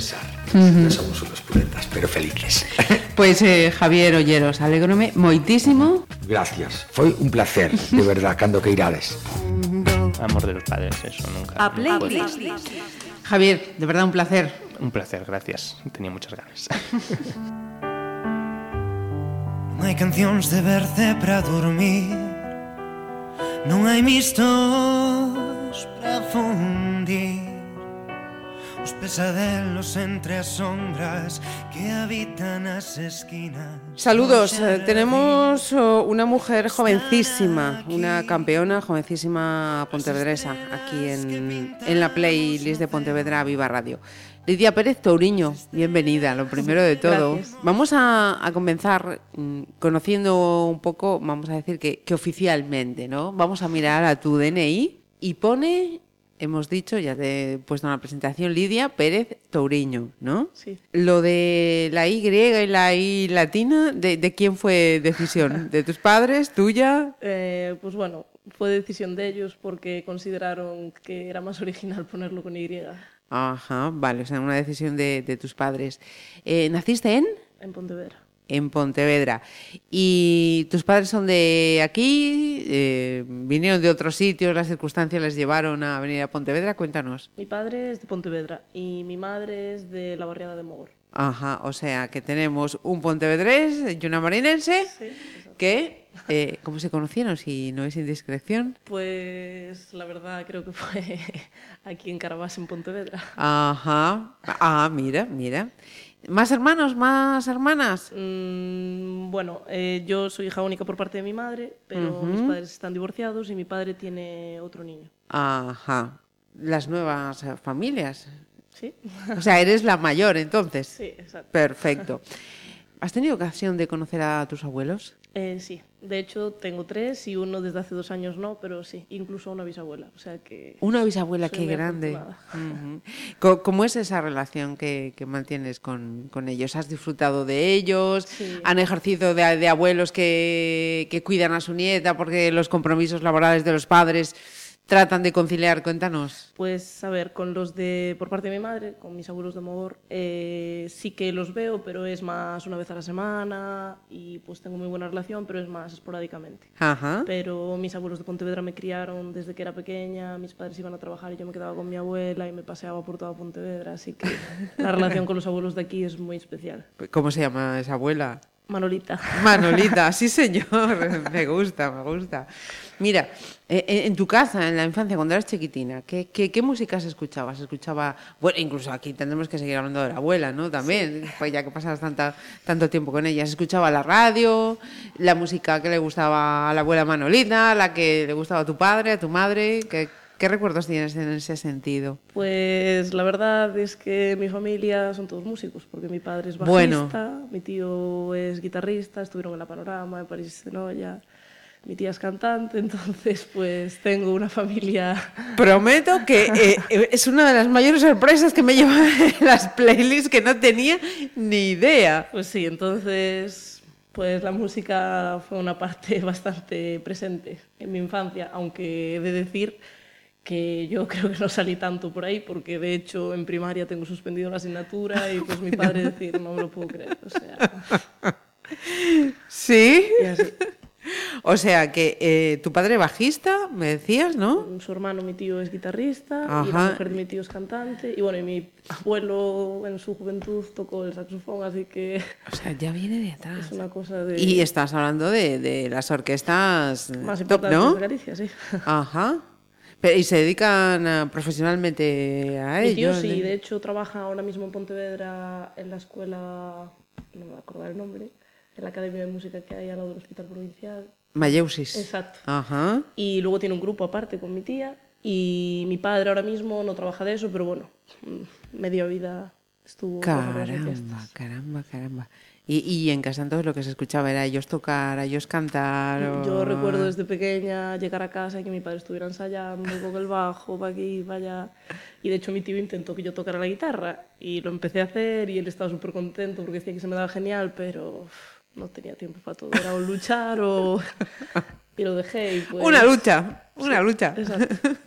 pensar. Non somos unos puretas, pero felices. Pois, eh, Javier Olleros, alegrome moitísimo. Gracias. Foi un placer, de verdad, cando que irades. Amor de los padres, eso nunca. A no playlist. Javier, de verdad un placer. Un placer, gracias. Tenía muchas ganas. Non hai cancións de berce para dormir Non hai mistos para fundir Os pesadelos entre as sombras que habitan as esquinas Saludos, eh, tenemos oh, una mujer jovencísima, una campeona jovencísima pontevedresa aquí en, en la playlist de Pontevedra Viva Radio. Lidia Pérez Touriño, bienvenida, lo primero de todo. Gracias. Vamos a, a comenzar mm, conociendo un poco, vamos a decir que, que oficialmente, ¿no? Vamos a mirar a tu DNI y pone, hemos dicho, ya te he puesto en la presentación, Lidia Pérez Touriño, ¿no? Sí. Lo de la Y y la I latina, ¿de, de quién fue decisión? ¿De tus padres? ¿Tuya? Eh, pues bueno, fue decisión de ellos porque consideraron que era más original ponerlo con Y Ajá, vale, o sea, una decisión de, de tus padres. Eh, ¿Naciste en? en Pontevedra. En Pontevedra. ¿Y tus padres son de aquí? Eh, ¿Vinieron de otros sitios? ¿Las circunstancias les llevaron a venir a Pontevedra? Cuéntanos. Mi padre es de Pontevedra y mi madre es de la barriada de Mogor. Ajá, o sea que tenemos un pontevedrés y una marinense Sí, que, eh, ¿cómo se conocieron? Si no es indiscreción. Pues la verdad creo que fue aquí en Carabás, en Pontevedra. Ajá. Ah, mira, mira. ¿Más hermanos, más hermanas? Mm, bueno, eh, yo soy hija única por parte de mi madre, pero mis padres están divorciados y mi padre tiene otro niño. Ajá. Las nuevas familias. ¿Sí? O sea, eres la mayor entonces. Sí, exacto. Perfecto. ¿Has tenido ocasión de conocer a tus abuelos? Eh, sí, de hecho tengo tres y uno desde hace dos años no, pero sí, incluso una bisabuela. O sea que. Una bisabuela, qué grande. ¿Cómo es esa relación que, que mantienes con, con ellos? ¿Has disfrutado de ellos? Sí. ¿Han ejercido de, de abuelos que, que cuidan a su nieta porque los compromisos laborales de los padres tratan de conciliar? Cuéntanos. Pues a ver, con los de por parte de mi madre, con mis abuelos de Mogor, eh, sí que los veo, pero es más una vez a la semana y pues tengo muy buena relación, pero es más esporádicamente. Ajá. Pero mis abuelos de Pontevedra me criaron desde que era pequeña, mis padres iban a trabajar y yo me quedaba con mi abuela y me paseaba por toda Pontevedra, así que la relación con los abuelos de aquí es muy especial. ¿Cómo se llama esa abuela? Manolita. Manolita, sí señor, me gusta, me gusta. Mira, eh, eh, en tu casa, en la infancia, cuando eras chiquitina, ¿qué, qué, qué músicas escuchabas? Escuchaba, bueno, incluso aquí tendremos que seguir hablando de la abuela, ¿no? También, pues ya que pasabas tanta, tanto tiempo con ella. ¿Se escuchaba la radio, la música que le gustaba a la abuela Manolita, la que le gustaba a tu padre, a tu madre? ¿Qué, qué recuerdos tienes en ese sentido? Pues la verdad es que mi familia son todos músicos, porque mi padre es bajista, Bueno. mi tío es guitarrista, estuvieron en la Panorama, en París Senoya, mi tía es cantante, entonces pues tengo una familia... Prometo que eh, eh, es una de las mayores sorpresas que me llevan las playlists que no tenía ni idea. Pues sí, entonces pues la música fue una parte bastante presente en mi infancia, aunque he de decir que yo creo que no salí tanto por ahí, porque de hecho en primaria tengo suspendido la asignatura y pues mi padre decir, no me lo puedo creer, o sea... ¿Sí? y. O sea que eh, tu padre bajista, me decías, ¿no? Su hermano, mi tío, es guitarrista y Ajá. la mujer de mi tío es cantante. Y bueno, y mi abuelo en su juventud tocó el saxofón, así que O sea, ya viene de atrás. es una cosa de Y estás hablando de, de las orquestas más top, importante ¿no? de Galicia, sí. Ajá. Pero, ¿Y se dedican eh, profesionalmente a mi tío ello? sí, de hecho trabaja ahora mismo en Pontevedra en la escuela, no me voy a acordar el nombre, en la Academia de Música que hay al lado del Hospital Provincial. Mayeusis. Exacto. Ajá. Y luego tiene un grupo aparte con mi tía y mi padre ahora mismo no trabaja de eso, pero bueno, media vida estuvo Caramba, caramba, caramba. Y, y en casa entonces lo que se escuchaba era ellos tocar, ellos cantar. o- Yo recuerdo desde pequeña llegar a casa y que mi padre estuviera ensayando con el bajo, para aquí, para allá. Y de hecho mi tío intentó que yo tocara la guitarra y lo empecé a hacer y él estaba súper contento porque decía que se me daba genial, pero no tenía tiempo para todo. Era o luchar o... y lo dejé y pues... Una lucha, una lucha. Exacto.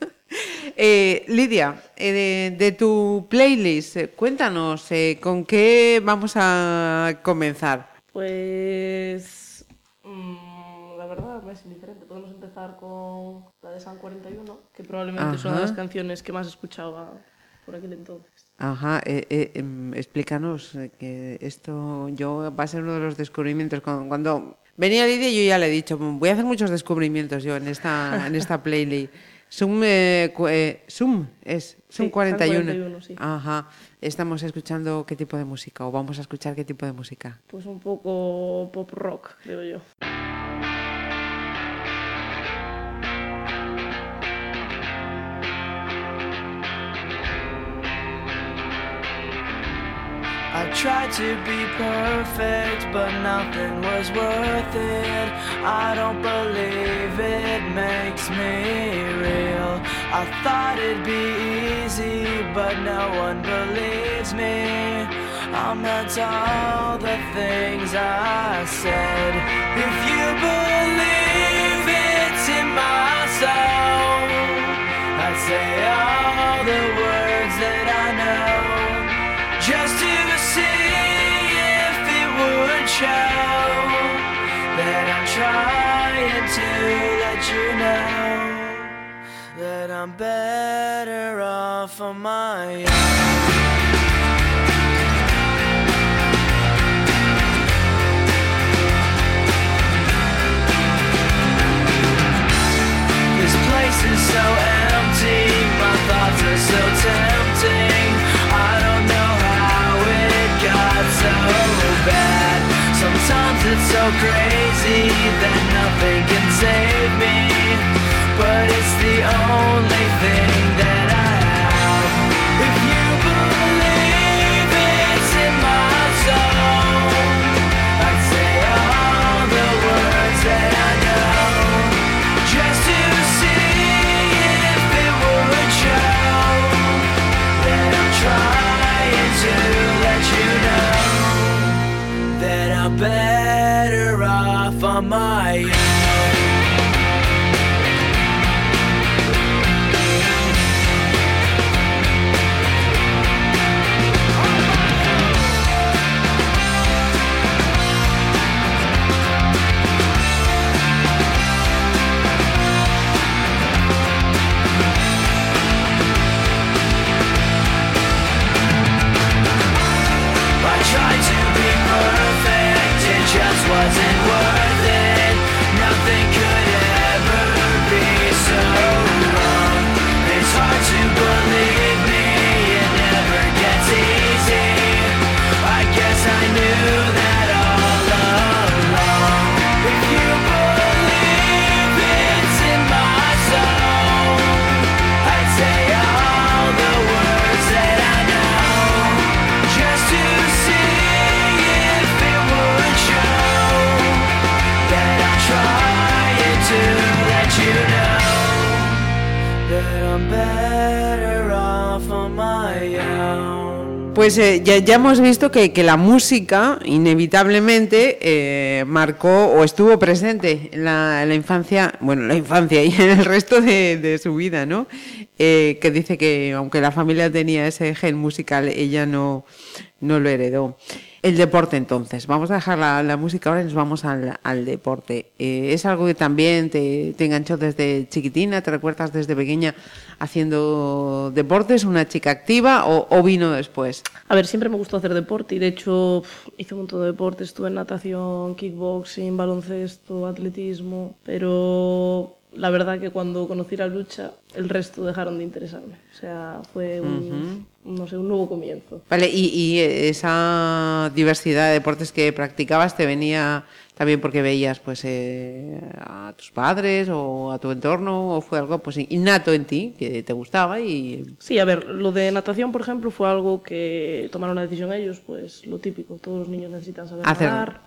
Eh, Lidia, eh, de, de tu playlist, eh, cuéntanos eh, con qué vamos a comenzar. Pues mm, la verdad me es indiferente. Podemos empezar con la de San 41, que probablemente es una de las Ajá. canciones que más escuchaba por aquel entonces. Ajá, eh, eh, em, explícanos que esto yo va a ser uno de los descubrimientos cuando, cuando venía Lidia yo ya le he dicho voy a hacer muchos descubrimientos yo en esta en esta playlist. Sum, eh, eh, Sum es Sum Sí, 41. 41, sí. Ajá. Estamos escuchando qué tipo de música o vamos a escuchar qué tipo de música. Pues un poco pop rock, creo yo. Tried to be perfect, but nothing was worth it. I don't believe it makes me real. I thought it'd be easy, but no one believes me. I meant all the things I said. If you believe I'm better off on my own. This place is so empty, my thoughts are so tempting. I don't know how it got so bad. Sometimes it's so crazy that nothing can save me. But better off on my own. Pues eh, ya, ya hemos visto que, que la música inevitablemente eh, marcó o estuvo presente en la, infancia, bueno, en la infancia y en el resto de, de su vida, ¿no? Eh, que dice que aunque la familia tenía ese gen musical, ella no, no lo heredó. El deporte entonces, vamos a dejar la, la música ahora y nos vamos al, al deporte. Eh, ¿Es algo que también te, te enganchó desde chiquitina? ¿Te recuerdas desde pequeña haciendo deportes, una chica activa o, vino después? A ver, siempre me gustó hacer deporte y de hecho hice un montón de deportes. Estuve en natación, kickboxing, baloncesto, atletismo, pero la verdad que cuando conocí la lucha, el resto dejaron de interesarme. O sea, fue un, no sé, un nuevo comienzo. Vale, y, y esa diversidad de deportes que practicabas te venía también porque veías pues eh, a tus padres o a tu entorno o fue algo pues innato en ti que te gustaba y Sí, a ver, lo de natación, por ejemplo, fue algo que tomaron la decisión ellos, pues lo típico, todos los niños necesitan saber nadar.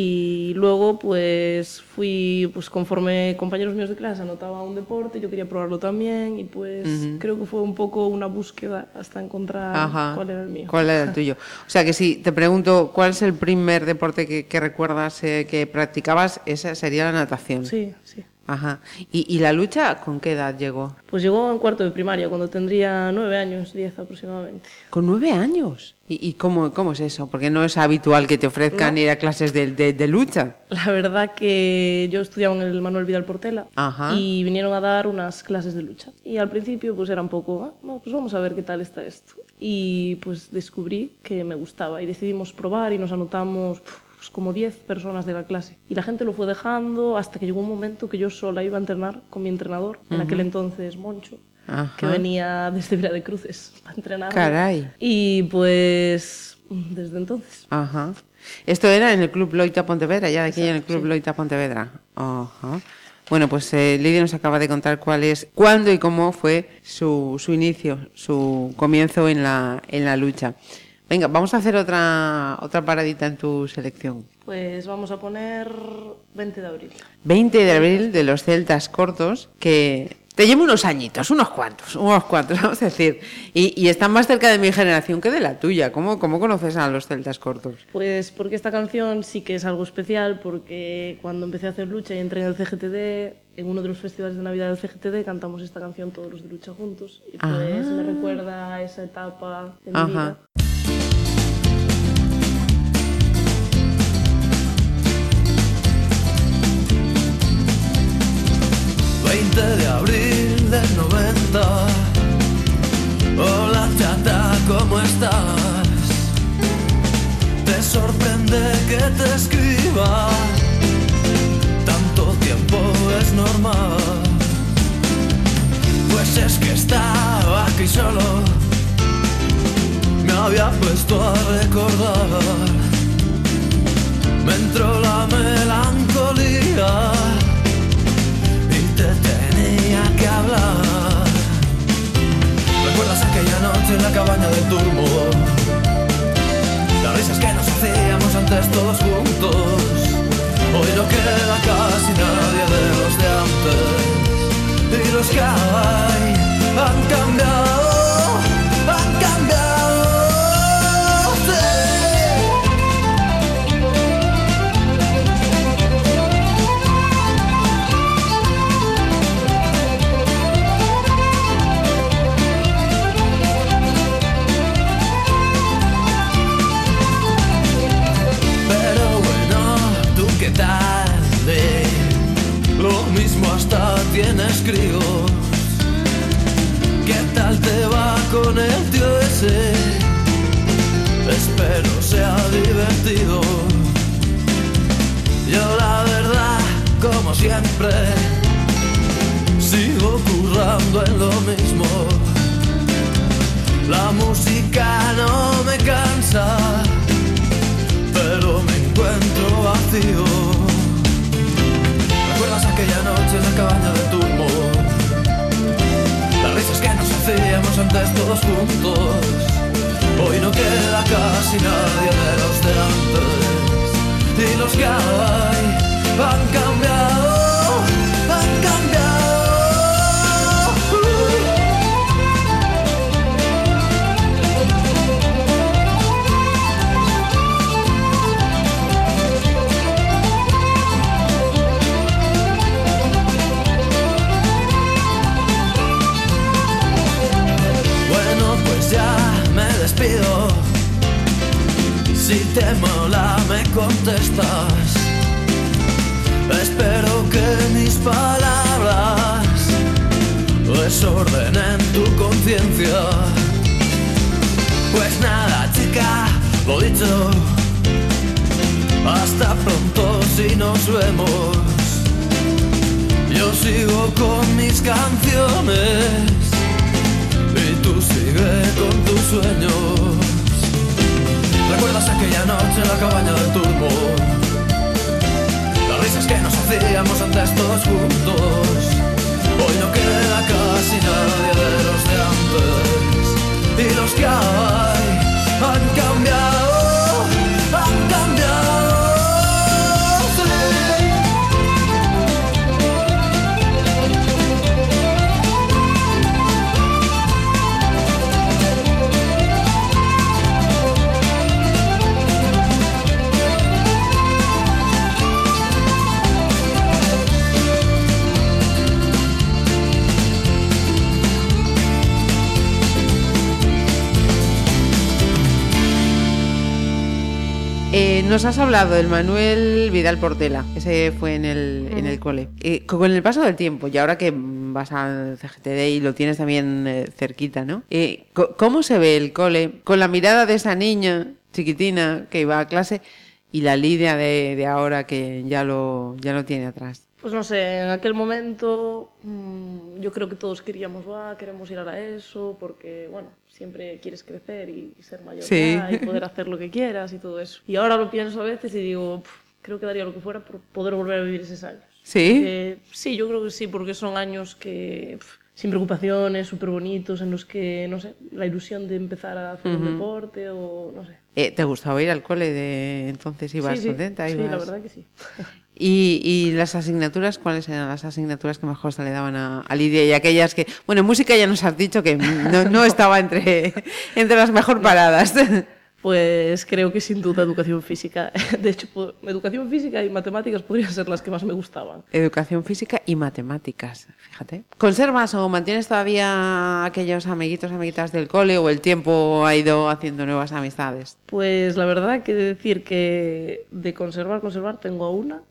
Y luego, pues fui, pues conforme compañeros míos de clase anotaba un deporte, yo quería probarlo también y pues creo que fue un poco una búsqueda hasta encontrar Ajá. cuál era el mío. ¿Cuál era el tuyo? O sea que si te pregunto cuál es el primer deporte que, que recuerdas eh, que practicabas, esa sería la natación. Sí, sí. Ajá. ¿Y, y la lucha con qué edad llegó? Pues llegó en cuarto de primaria, cuando tendría nueve años, diez aproximadamente. Con nueve años. ¿Y, y cómo, cómo es eso? Porque no es habitual que te ofrezcan No. ir a clases de, de- de lucha. La verdad que yo estudiaba en el Manuel Vidal Portela Ajá. y vinieron a dar unas clases de lucha. Y al principio pues era un poco, ah, no, pues vamos a ver qué tal está esto. Y pues descubrí que me gustaba y decidimos probar y nos anotamos pues, como 10 personas de la clase. Y la gente lo fue dejando hasta que llegó un momento que yo sola iba a entrenar con mi entrenador, en aquel entonces Moncho, Ajá. que venía desde Vira de Cruces a entrenar. Caray. Y pues desde entonces. Ajá. Esto era en el Club Loita Pontevedra, ya de aquí en el Exacto, Club sí. Loita Pontevedra. Ajá. Bueno, pues eh, Lidia nos acaba de contar cuál es, cuándo y cómo fue su, su inicio, su comienzo en la, en la lucha. Venga, vamos a hacer otra, otra paradita en tu selección. Pues vamos a poner 20 de abril. 20 de abril de los Celtas Cortos, que te llevo unos añitos, unos cuantos, unos cuantos, vamos a decir. Y, y están más cerca de mi generación que de la tuya. ¿Cómo, cómo conoces a los Celtas Cortos? Pues porque esta canción sí que es algo especial, porque cuando empecé a hacer lucha y entré en el CGTD, en uno de los festivales de Navidad del CGTD, cantamos esta canción todos los de lucha juntos. Y pues Ah. me recuerda a esa etapa de mi vida. 20 de abril del 90. Hola chata, ¿cómo estás? Te sorprende que te escriba. Tanto tiempo es normal. Pues es que estaba aquí solo. Me había puesto a recordar. Me entró la melancolía en la cabaña del turbo? Las risas que nos hacíamos antes todos juntos. Hoy no queda casi nadie de los de antes. Y los que hay han cambiado, ¿Qué tal te va con el tío ese? Espero sea divertido. Yo la verdad, como siempre, sigo currando en lo mismo. La música no me cansa pero me encuentro vacío. ¿Recuerdas aquella noche en la cabaña antes todos juntos. Hoy no queda casi nadie de los de antes. Y los que hay han cambiado, te mola, me contestas. Espero que mis palabras desordenen tu conciencia. Pues nada, chica, lo dicho. Hasta pronto si nos vemos. Yo sigo con mis canciones y tú sigue con tus sueños. ¿Recuerdas aquella noche en la cabaña del turbo? Las risas que nos hacíamos antes todos juntos. Hoy no queda casi nadie de los de antes. Y los que hay han cambiado, nos has hablado del Manuel Vidal Portela, ese fue en el, en el cole. Eh, con el paso del tiempo, y ahora que vas al CGTD y lo tienes también eh, cerquita, ¿no? Eh, ¿Cómo se ve el cole con la mirada de esa niña chiquitina que iba a clase y la Lidia de, de ahora que ya lo, ya lo tiene atrás? Pues no sé, en aquel momento mm, yo creo que todos queríamos, "Buah, queremos ir a ESO, porque, bueno, siempre quieres crecer y, y ser mayor Sí. y poder hacer lo que quieras y todo eso. Y ahora lo pienso a veces y digo, "Puf, creo que daría lo que fuera por poder volver a vivir esos años. ¿Sí? Eh, sí, yo creo que sí, porque son años que pf, sin preocupaciones, súper bonitos, en los que, no sé, la ilusión de empezar a hacer un deporte o no sé. Eh, ¿Te gustaba ir al cole de entonces? ¿Ibas sí, sí, contenta? sí, ibas- la verdad que sí. ¿Y, y las asignaturas, cuáles eran las asignaturas que mejor se le daban a, a Lidia y aquellas que, bueno, música ya nos has dicho que no, no estaba entre, entre las mejor paradas? Pues creo que sin duda educación física. De hecho, educación física y matemáticas podrían ser las que más me gustaban. Educación física y matemáticas, fíjate. ¿Conservas o mantienes todavía aquellos amiguitos, amiguitas del cole o el tiempo ha ido haciendo nuevas amistades? Pues la verdad que decir que de conservar, conservar, tengo a una,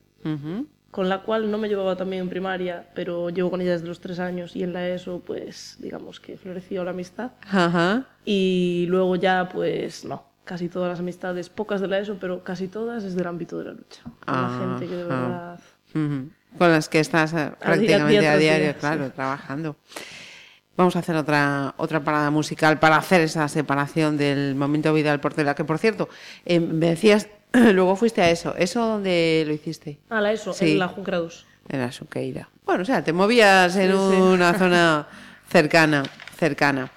Con la cual no me llevaba también en primaria, pero llevo con ella desde los tres años y en la ESO, pues digamos que floreció la amistad. Ajá. Y luego ya, pues no, casi todas las amistades, pocas de la ESO, pero casi todas es del ámbito de la lucha. Con la gente que de verdad... Con las que estás eh, prácticamente día a diario, día, claro, sí. trabajando. Vamos a hacer otra, otra parada musical para hacer esa separación del momento Vidal Portela, que por cierto, eh, me decías, luego fuiste a eso. ¿Eso dónde lo hiciste? Ah, la ESO, Sí. en la 2. En la Suqueira. Bueno, o sea, te movías en Sí, sí. una zona cercana, cercana.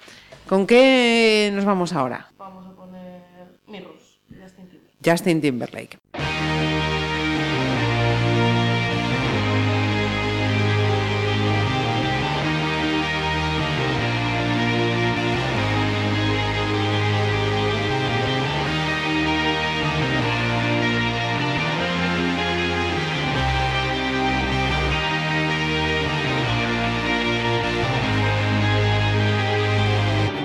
¿Con qué nos vamos ahora? Vamos a poner Mirrors, Justin Timberlake. Justin Timberlake.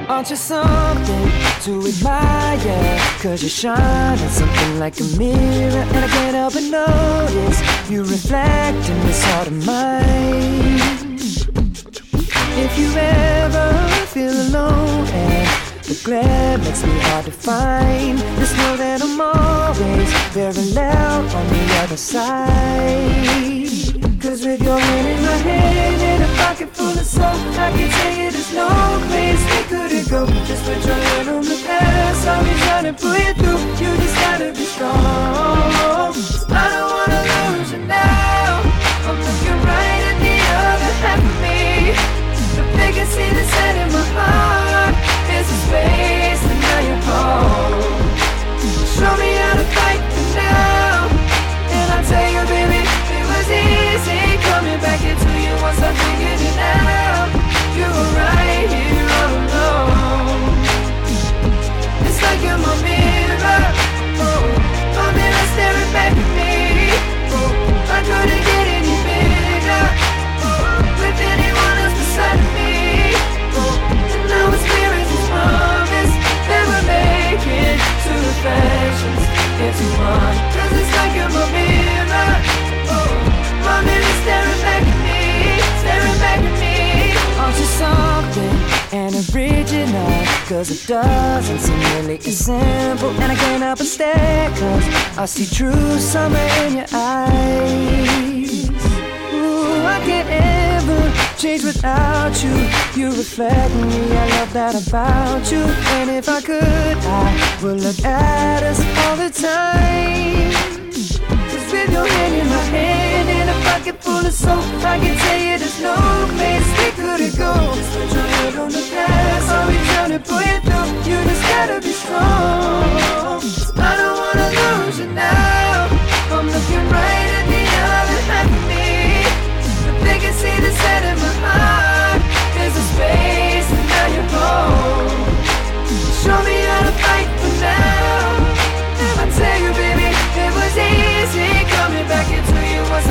Aren't you something to admire? Cause you shine at something like a mirror And I can't help but notice You reflect in this heart of mine If you ever feel alone and the glare makes me hard to find Just know that I'm always very loud on the other side Cause with your hand in my hand and a pocket full of soul I can tell you there's no place we couldn't go. Just put your hand on the past I'll be trying to pull you through. You just gotta be strong Cause it doesn't seem really as simple And I can't help but stare Cause I see true summer in your eyes. Ooh, I can't ever change without you. You reflect me, I love that about you. And if I could, I would look at us all the time With your hand in my hand and a pocket full of soap. I can tell you there's no place we couldn't go Just put your head on the past, I'll be trying to pull you through You just gotta be strong. I don't wanna lose you now. I'm looking right at the other half of me. But they can see the set in my heart There's a space and now you're home Show me how to fight for now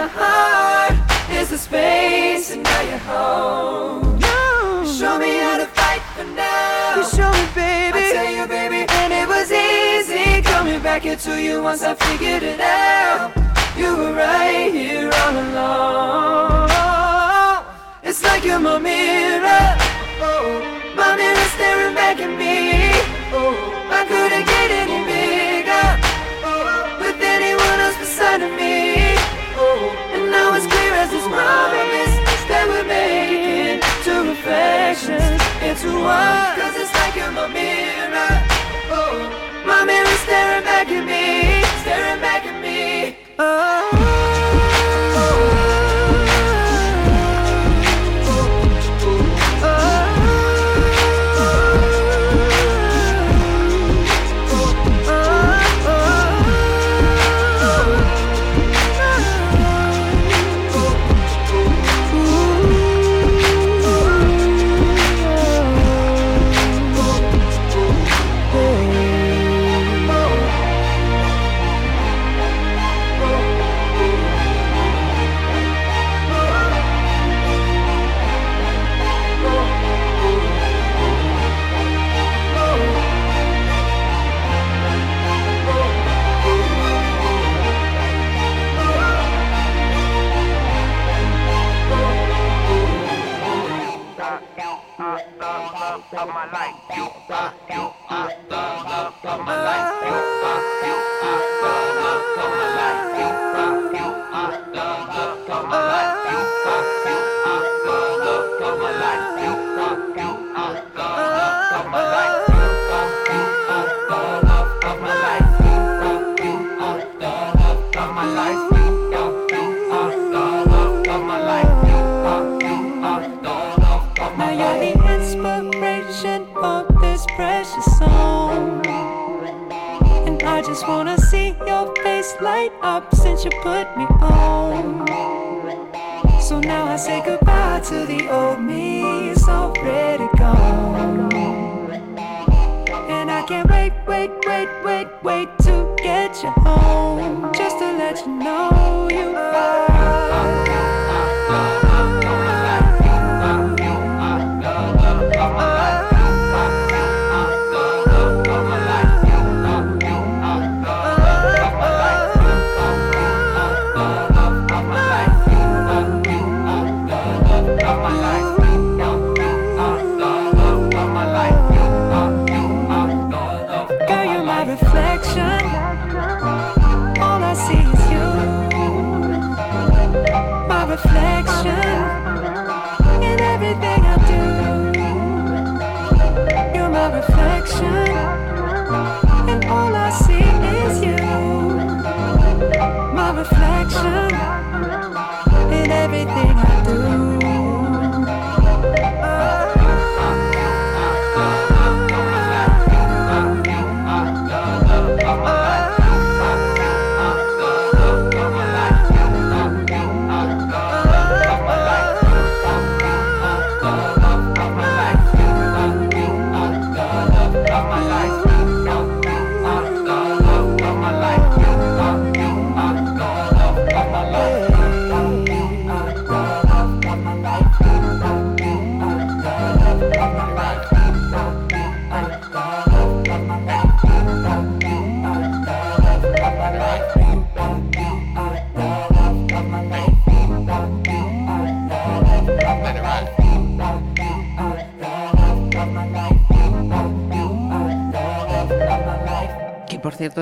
my mirror. inside of my heart is the space, and now you're home. You show me how to fight for now. You show me, baby. I tell you, baby, and it was easy coming back into you once I figured it out. You were right here all along. It's like you're my mirror. Oh, my mirror staring back at me. Oh, I couldn't get any bigger oh, with anyone else beside of me. Promise that we're making two reflections into one. Cause it's like you're my mirror. Oh, my mirror staring back at me, staring back at me. Now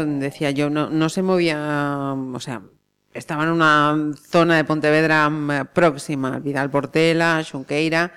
Decía yo, no, no se movía, o sea, estaba en una zona de Pontevedra mm, próxima, al Vidal Portela, Xunqueira.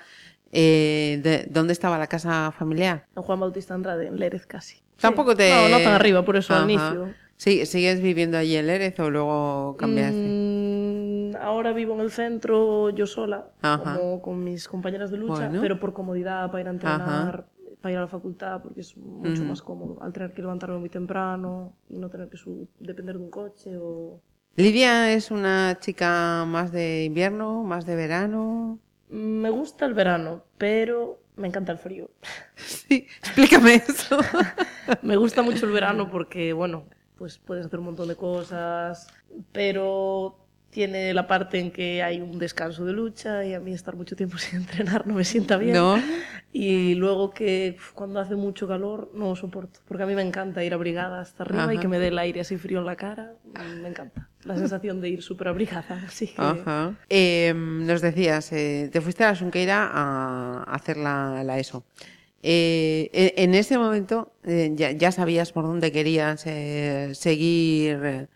Eh, de- ¿Dónde estaba la casa familiar? En Juan Bautista Andrade, en Lérez casi. Tampoco te... No, no tan arriba, por eso al inicio. Sí, ¿Sigues viviendo allí en Lérez o luego cambiaste? Mm, ahora vivo en el centro yo sola, Ajá. como con mis compañeras de lucha, Bueno. pero por comodidad para ir a entrenar, para ir a la facultad, porque es mucho Ujú. más cómodo. Al tener que levantarme muy temprano y no tener que depender de un coche o... Lidia es una chica más de invierno, más de verano. Me gusta el verano, pero me encanta el frío. Sí, explícame eso. Me gusta mucho el verano porque, bueno, pues puedes hacer un montón de cosas, pero tiene la parte en que hay un descanso de lucha y a mí estar mucho tiempo sin entrenar no me sienta bien. ¿No? Y luego que cuando hace mucho calor no lo soporto, porque a mí me encanta ir abrigada hasta arriba y que me dé el aire así frío en la cara. Me encanta la sensación de ir súper abrigada. Así que Ajá. Eh, nos decías, eh, te fuiste a la Sunqueira a hacer la, la ESO. Eh, e- en ese momento eh, ya, ya sabías por dónde querías eh, seguir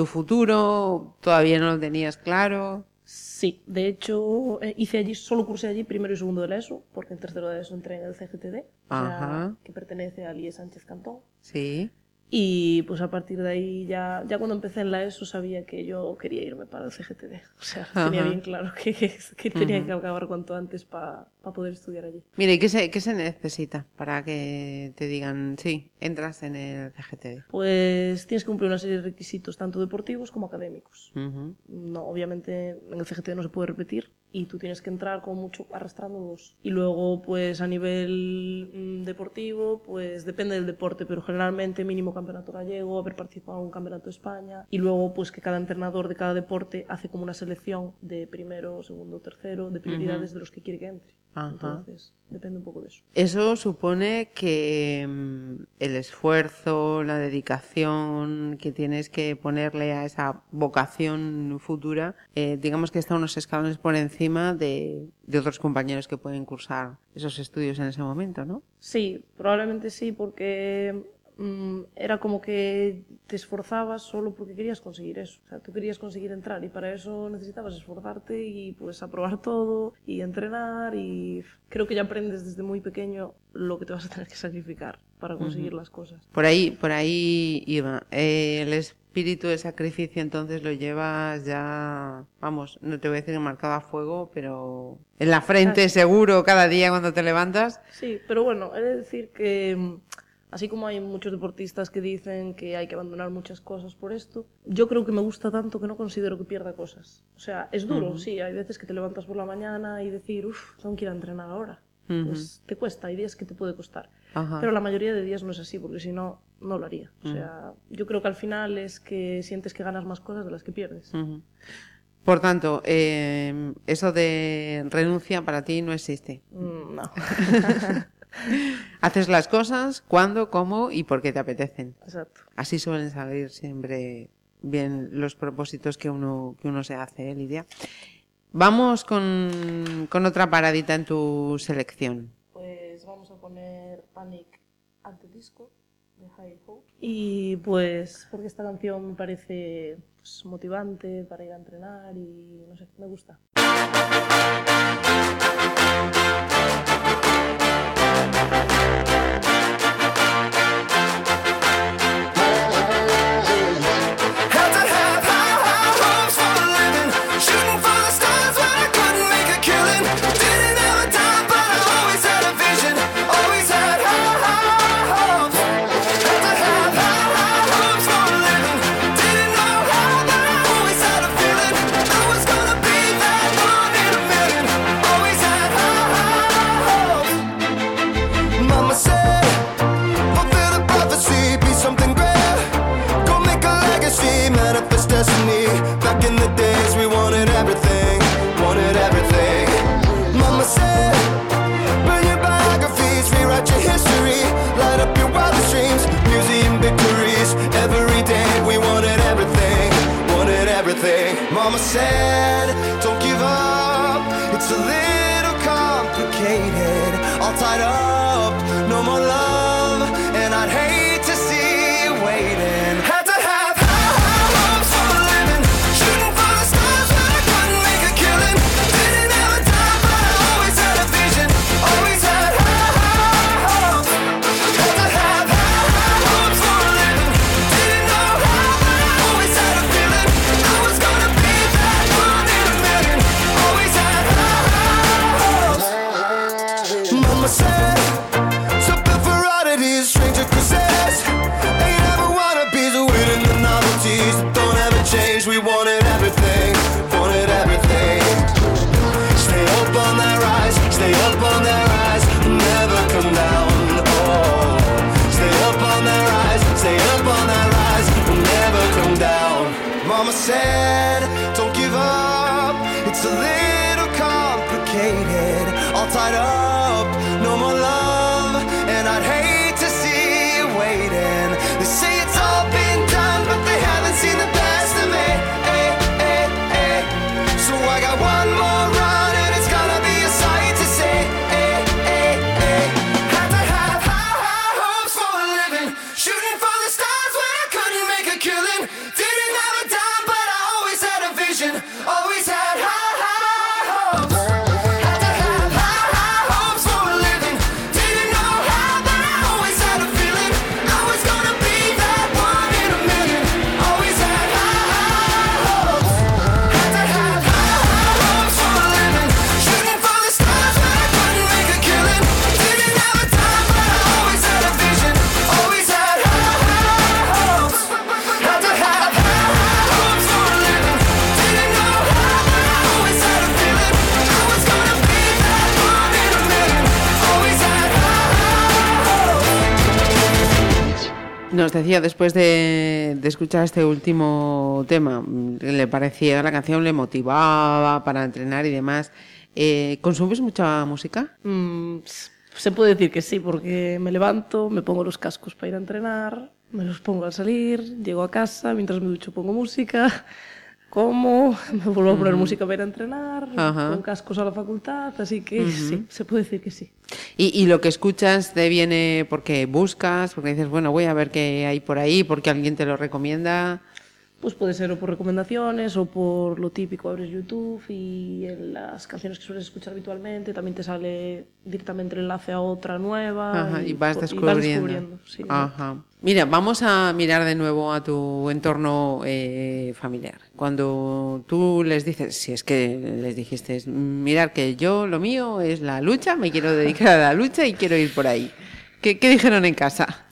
tu futuro, todavía no lo tenías claro. Sí, de hecho eh, hice allí, solo cursé allí primero y segundo de la ESO, porque en tercero de ESO entré en el CGTD, o sea, que pertenece a Lies Sánchez Cantón. Sí. Y pues a partir de ahí ya, ya cuando empecé en la ESO sabía que yo quería irme para el CGTD. O sea, tenía bien claro que, que tenía que acabar cuanto antes para poder estudiar allí. Mira, ¿y qué se, qué se necesita para que te digan, sí, entras en el CGT? Pues tienes que cumplir una serie de requisitos, tanto deportivos como académicos. No, obviamente en el CGT no se puede repetir y tú tienes que entrar como mucho arrastrando dos. Y luego, pues a nivel mm, deportivo, pues depende del deporte, pero generalmente mínimo campeonato gallego, haber participado en un campeonato de España. Y luego, pues que cada entrenador de cada deporte hace como una selección de primero, segundo, tercero, de prioridades de los que quiere que entre. Ajá. Entonces, depende un poco de eso. Eso supone que mm, el esfuerzo, la dedicación que tienes que ponerle a esa vocación futura, eh, digamos que está unos escalones por encima de, de otros compañeros que pueden cursar esos estudios en ese momento, ¿no? Sí, probablemente sí, porque mm, era como que te esforzabas solo porque querías conseguir eso. O sea, tú querías conseguir entrar y para eso necesitabas esforzarte y pues aprobar todo y entrenar y creo que ya aprendes desde muy pequeño lo que te vas a tener que sacrificar para conseguir las cosas. Por ahí, por ahí iba. Eh, espíritu de sacrificio entonces lo llevas ya, vamos, no te voy a decir marcado a fuego, pero en la frente seguro cada día cuando te levantas. Sí, pero bueno, he de decir que mm, así como hay muchos deportistas que dicen que hay que abandonar muchas cosas por esto, yo creo que me gusta tanto que no considero que pierda cosas. O sea, es duro, sí, hay veces que te levantas por la mañana y decir, uff, tengo que ir a entrenar ahora. Pues te cuesta, hay días que te puede costar. Ajá. Pero la mayoría de días no es así, porque si no, no lo haría. O sea, yo creo que al final es que sientes que ganas más cosas de las que pierdes. Por tanto, eh, eso de renuncia para ti no existe. Mm, no, Haces las cosas cuando, cómo y por qué te apetecen. exacto. Así suelen salir siempre bien los propósitos que uno, que uno se hace, ¿eh, Lidia? Vamos con, con otra paradita en tu selección. Poner Panic at the Disco de High Hope. Y pues porque esta canción me parece pues, motivante para ir a entrenar y no sé, me gusta. pareció después de, de, escuchar este último tema? Mm, ¿Le parecía la canción, le motivaba para entrenar y demás? Eh, ¿Consumes mucha música? Mm, se puede decir que sí, porque me levanto, me pongo los cascos para ir a entrenar, me los pongo al salir, llego a casa, mientras me ducho pongo música, como, me vuelvo a poner música para ir a entrenar, Ajá. con cascos a la facultad, así que sí, se puede decir que sí. Y, y lo que escuchas te viene porque buscas, porque dices, bueno, voy a ver qué hay por ahí, porque alguien te lo recomienda. Pues puede ser o por recomendaciones o por lo típico, abres YouTube y en las canciones que sueles escuchar habitualmente también te sale directamente el enlace a otra nueva. Ajá, y vas po- descubriendo. sí. Ajá. Mira, vamos a mirar de nuevo a tu entorno eh, familiar. Cuando tú les dices, si es que les dijiste, mirar que yo lo mío es la lucha, me quiero dedicar a la lucha y quiero ir por ahí. ¿Qué, qué dijeron en casa?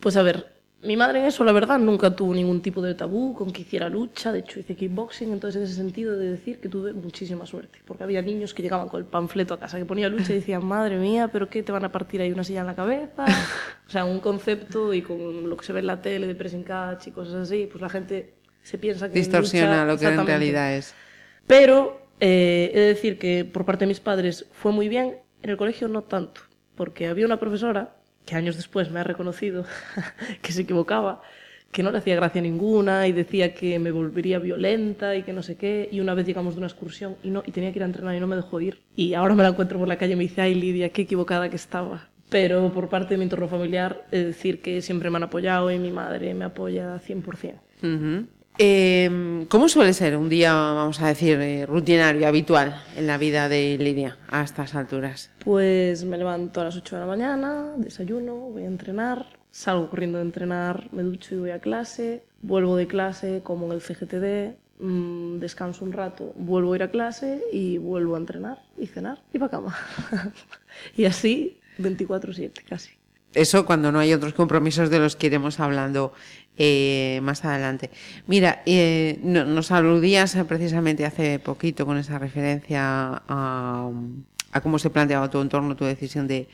Pues a ver, mi madre en eso, la verdad, nunca tuvo ningún tipo de tabú con que hiciera lucha. De hecho, hice kickboxing, entonces en ese sentido de decir que tuve muchísima suerte. Porque había niños que llegaban con el panfleto a casa que ponía lucha y decían, madre mía, ¿pero qué? ¿Te van a partir ahí una silla en la cabeza? O sea, un concepto y con lo que se ve en la tele de pressing catch y cosas así, pues la gente se piensa que Distorsiona lucha- lo que en realidad es. Pero eh, he de decir que por parte de mis padres fue muy bien, en el colegio no tanto, porque había una profesora que años después me ha reconocido que se equivocaba, que no le hacía gracia ninguna y decía que me volvería violenta y que no sé qué. Y una vez llegamos de una excursión y, no, y tenía que ir a entrenar y no me dejó ir. Y ahora me la encuentro por la calle y me dice, ay Lidia, qué equivocada que estaba. Pero por parte de mi entorno familiar, de decir que siempre me han apoyado y mi madre me apoya 100%. Ujú. Eh, ¿Cómo suele ser un día, vamos a decir, eh, rutinario, habitual en la vida de Lidia a estas alturas? Pues me levanto a las 8 de la mañana, desayuno, voy a entrenar, salgo corriendo de entrenar, me ducho y voy a clase, vuelvo de clase como en el CGTD, mm, descanso un rato, vuelvo a ir a clase y vuelvo a entrenar y cenar y para cama. y así 24/7 casi. Eso cuando no hay otros compromisos de los que iremos hablando eh, más adelante. Mira, eh, no- nos aludías eh, precisamente hace poquito con esa referencia a, a cómo se planteaba tu entorno, tu decisión de,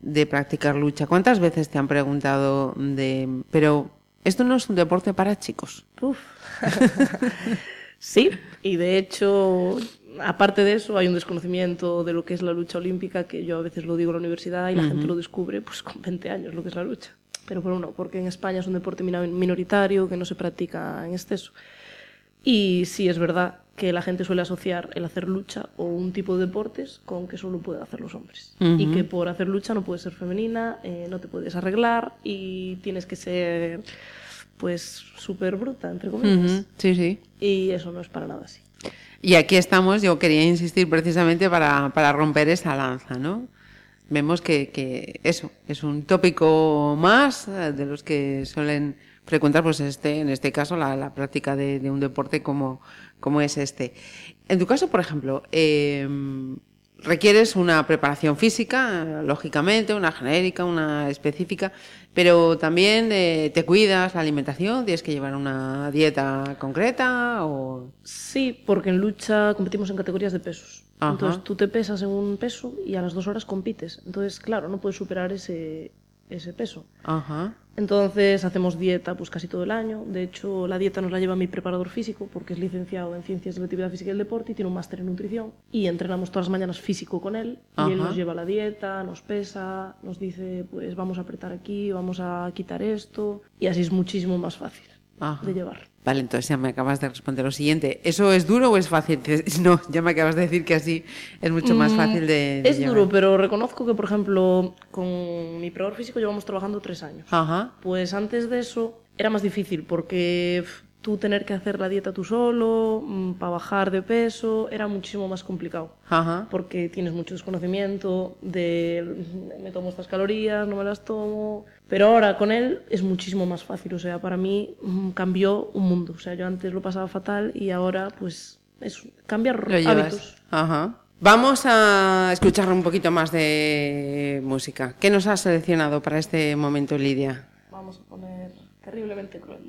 de practicar lucha. ¿Cuántas veces te han preguntado de, pero esto no es un deporte para chicos? Uf. sí, y de hecho, aparte de eso, hay un desconocimiento de lo que es la lucha olímpica, que yo a veces lo digo en la universidad y la gente lo descubre pues con 20 años, lo que es la lucha. Pero bueno, no, porque en España es un deporte minoritario que no se practica en exceso. Y sí es verdad que la gente suele asociar el hacer lucha o un tipo de deportes con que solo pueden hacer los hombres. Y que por hacer lucha no puedes ser femenina, eh, no te puedes arreglar y tienes que ser pues súper bruta, entre comillas. Sí, sí. Y eso no es para nada así. Y aquí estamos, yo quería insistir precisamente para, para romper esa lanza, ¿no? Vemos que, que eso es un tópico más eh, de los que suelen frecuentar, pues este, en este caso, la, la práctica de, de un deporte como, como es este. En tu caso, por ejemplo, eh, requieres una preparación física, lógicamente, una genérica, una específica, pero también eh, te cuidas la alimentación, tienes que llevar una dieta concreta o... Sí, porque en lucha competimos en categorías de pesos. Ajá. Entonces tú te pesas en un peso y a las dos horas compites. Entonces, claro, no puedes superar ese, ese peso. Ajá. Entonces hacemos dieta pues casi todo el año. De hecho, la dieta nos la lleva mi preparador físico porque es licenciado en Ciencias de la Actividad Física y el Deporte y tiene un máster en nutrición. Y entrenamos todas las mañanas físico con él. Y él nos lleva la dieta, nos pesa, nos dice pues vamos a apretar aquí, vamos a quitar esto. Y así es muchísimo más fácil Ajá. de llevar. Vale, entonces ya me acabas de responder lo siguiente. ¿Eso es duro o es fácil? No, ya me acabas de decir que así es mucho más fácil de, de Es llevar. duro, pero reconozco que, por ejemplo, con mi preparador físico llevamos trabajando tres años. Ajá. Pues antes de eso era más difícil porque tú tener que hacer la dieta tú solo, para bajar de peso, era muchísimo más complicado. Ajá. Porque tienes mucho desconocimiento de me tomo estas calorías, no me las tomo. Pero ahora con él es muchísimo más fácil. O sea, para mí mm, cambió un mundo. O sea, yo antes lo pasaba fatal y ahora pues es cambiar hábitos. Ajá. Vamos a escuchar un poquito más de música. ¿Qué nos has seleccionado para este momento, Lidia? Vamos a poner terriblemente cruel.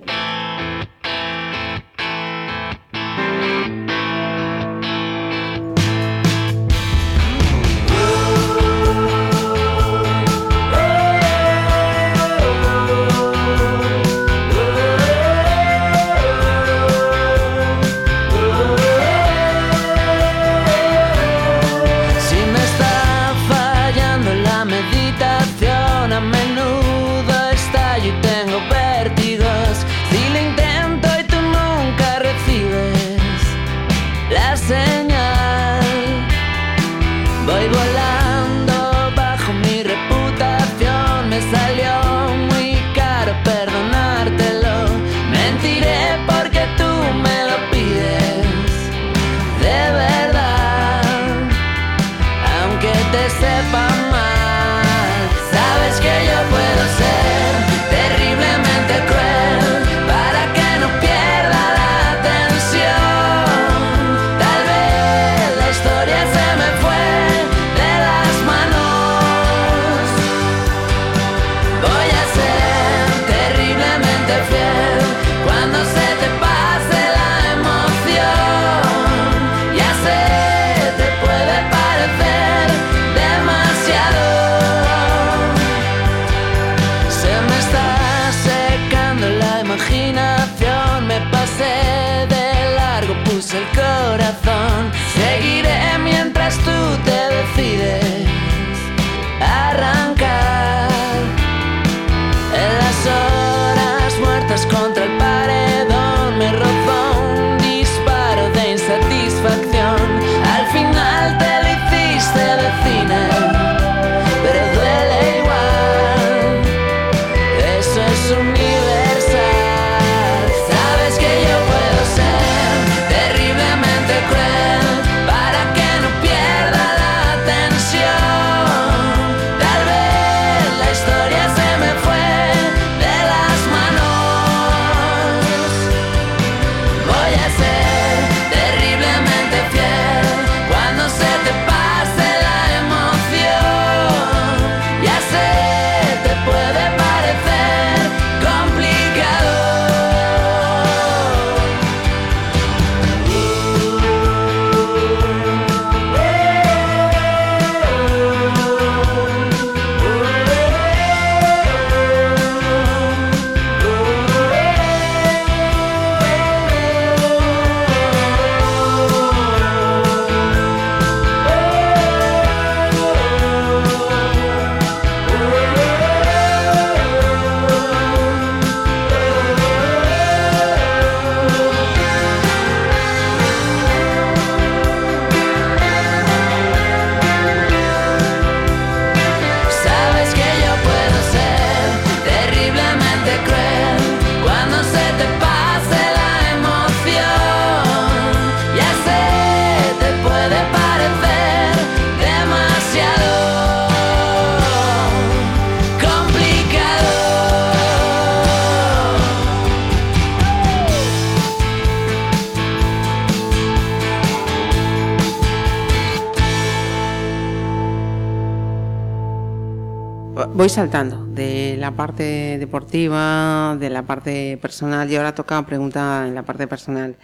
Voy saltando de la parte deportiva, de la parte personal, y ahora toca pregunta en la parte personal.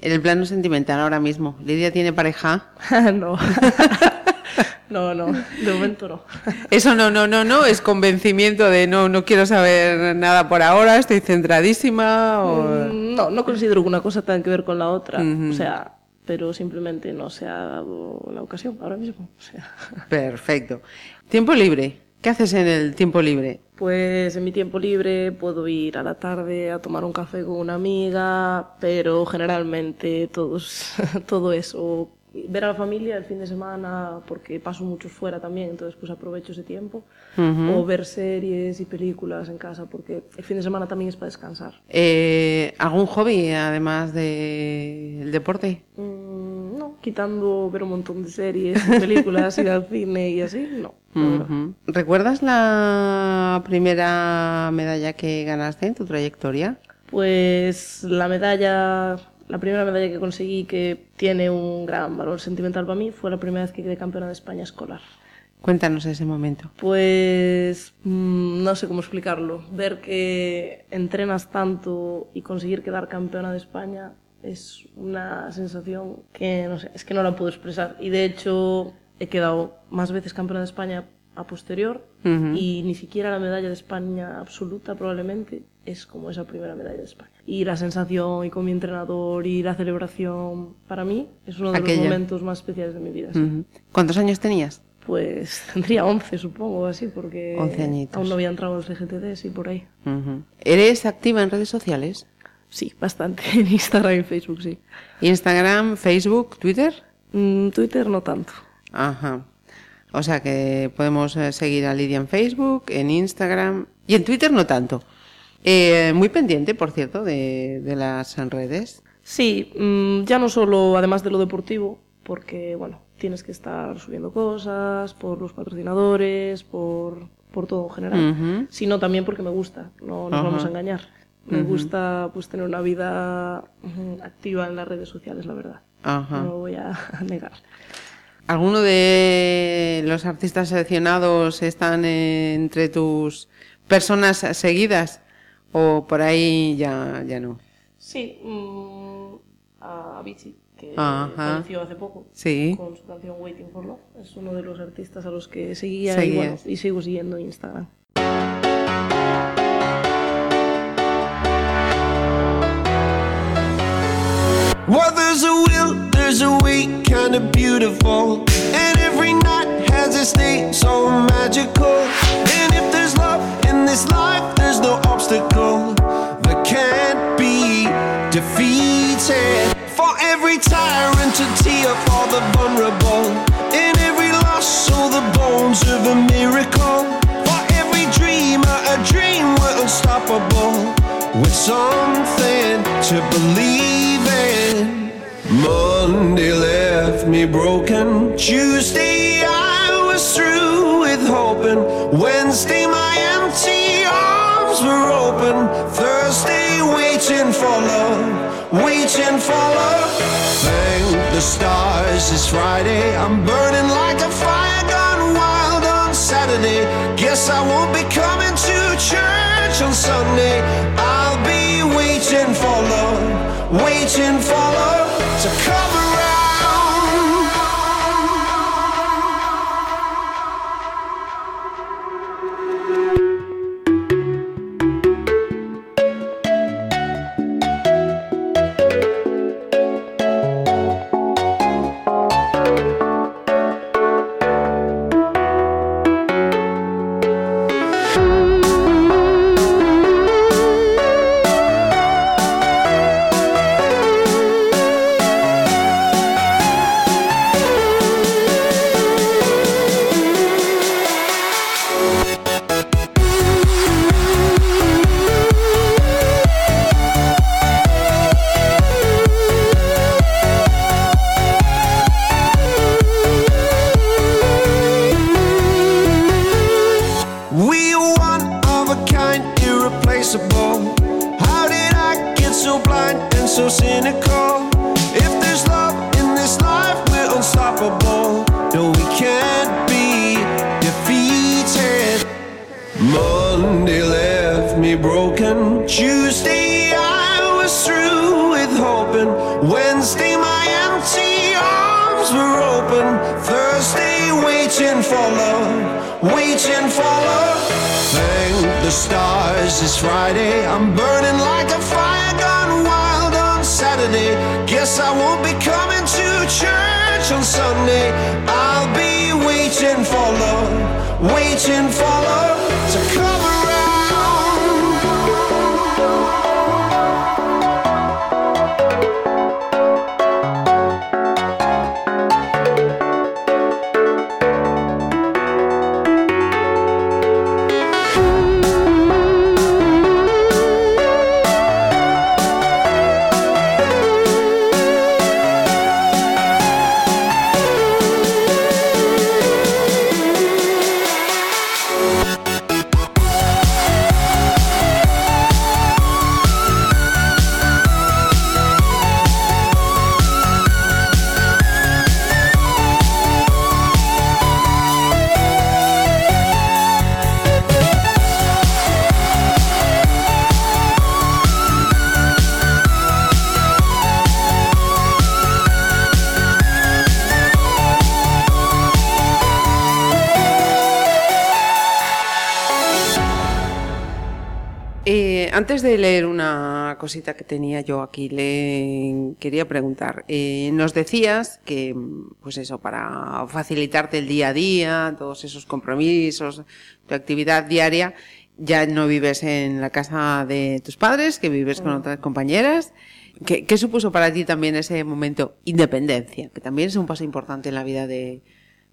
En el plano sentimental ahora mismo, ¿Lidia tiene pareja? no. no, no, de momento no. Eso no, no, no, no, es convencimiento de no, no quiero saber nada por ahora, estoy centradísima. O... Mm, No, no considero que una cosa tenga que ver con la otra. O sea, pero simplemente no se ha dado la ocasión ahora mismo. O sea. Perfecto. Tiempo libre. ¿Qué haces en el tiempo libre? Pues en mi tiempo libre puedo ir a la tarde a tomar un café con una amiga, pero generalmente todos, todo eso. Ver a la familia el fin de semana, porque paso mucho fuera también, entonces pues aprovecho ese tiempo. O ver series y películas en casa, porque el fin de semana también es para descansar. Eh, ¿Algún hobby además del deporte? Mm, quitando ver un montón de series películas, ir al cine y así, no. ¿Recuerdas la primera medalla que ganaste en tu trayectoria? Pues la medalla, la primera medalla que conseguí que tiene un gran valor sentimental para mí fue la primera vez que quedé campeona de España escolar. Cuéntanos ese momento. Pues mm, no sé cómo explicarlo. Ver que entrenas tanto y conseguir quedar campeona de España es una sensación que no sé, es que no la puedo expresar. Y de hecho he quedado más veces campeona de España a posterior y ni siquiera la medalla de España absoluta probablemente es como esa primera medalla de España. Y la sensación y con mi entrenador y la celebración para mí es uno de Aquella. los momentos más especiales de mi vida. sí. ¿Cuántos años tenías? Pues tendría 11, supongo, así, porque 11 añitos. aún no había entrado en los LGTBs y por ahí. ¿Eres activa en redes sociales? Sí, bastante. En Instagram y Facebook, sí. Instagram, Facebook, Twitter. Mm, Twitter no tanto. Ajá. O sea que podemos eh, seguir a Lidia en Facebook, en Instagram y en Twitter no tanto. Eh, muy pendiente, por cierto, de, de las redes. Sí, mm, ya no solo, además de lo deportivo, porque, bueno, tienes que estar subiendo cosas por los patrocinadores, por, por todo en general, sino también porque me gusta, no nos vamos a engañar. Me gusta pues tener una vida activa en las redes sociales, la verdad. Ajá. No lo voy a negar. ¿Alguno de los artistas seleccionados están entre tus personas seguidas? ¿O por ahí ya, ya no? Sí, mm, a Avicii, que Ajá. falleció hace poco, Sí. con su canción Waiting for Love. Es uno de los artistas a los que seguía y, bueno, y sigo siguiendo en Instagram. Well, there's a will, there's a way, kinda beautiful. And every night has its day, so magical. And if there's love in this life, there's no obstacle that can't be defeated. For every tyrant to tear for the vulnerable. In every loss, so the bones of a miracle. For every dreamer, a dream we're unstoppable. With something to believe. Monday left me broken. Tuesday I was through with hoping. Wednesday my empty arms were open. Thursday waiting for love, waiting for love. Thank the stars it's Friday. I'm burning like a fire gone wild on Saturday. Guess I won't be coming to church on Sunday. I'll be waiting for love, waiting for love antes de leer una cosita que tenía yo aquí, le quería preguntar. Eh, nos decías que, pues eso, para facilitarte el día a día, todos esos compromisos, tu actividad diaria, ya no vives en la casa de tus padres, que vives con otras compañeras. ¿Qué, qué supuso para ti también ese momento independencia? Que también es un paso importante en la vida de,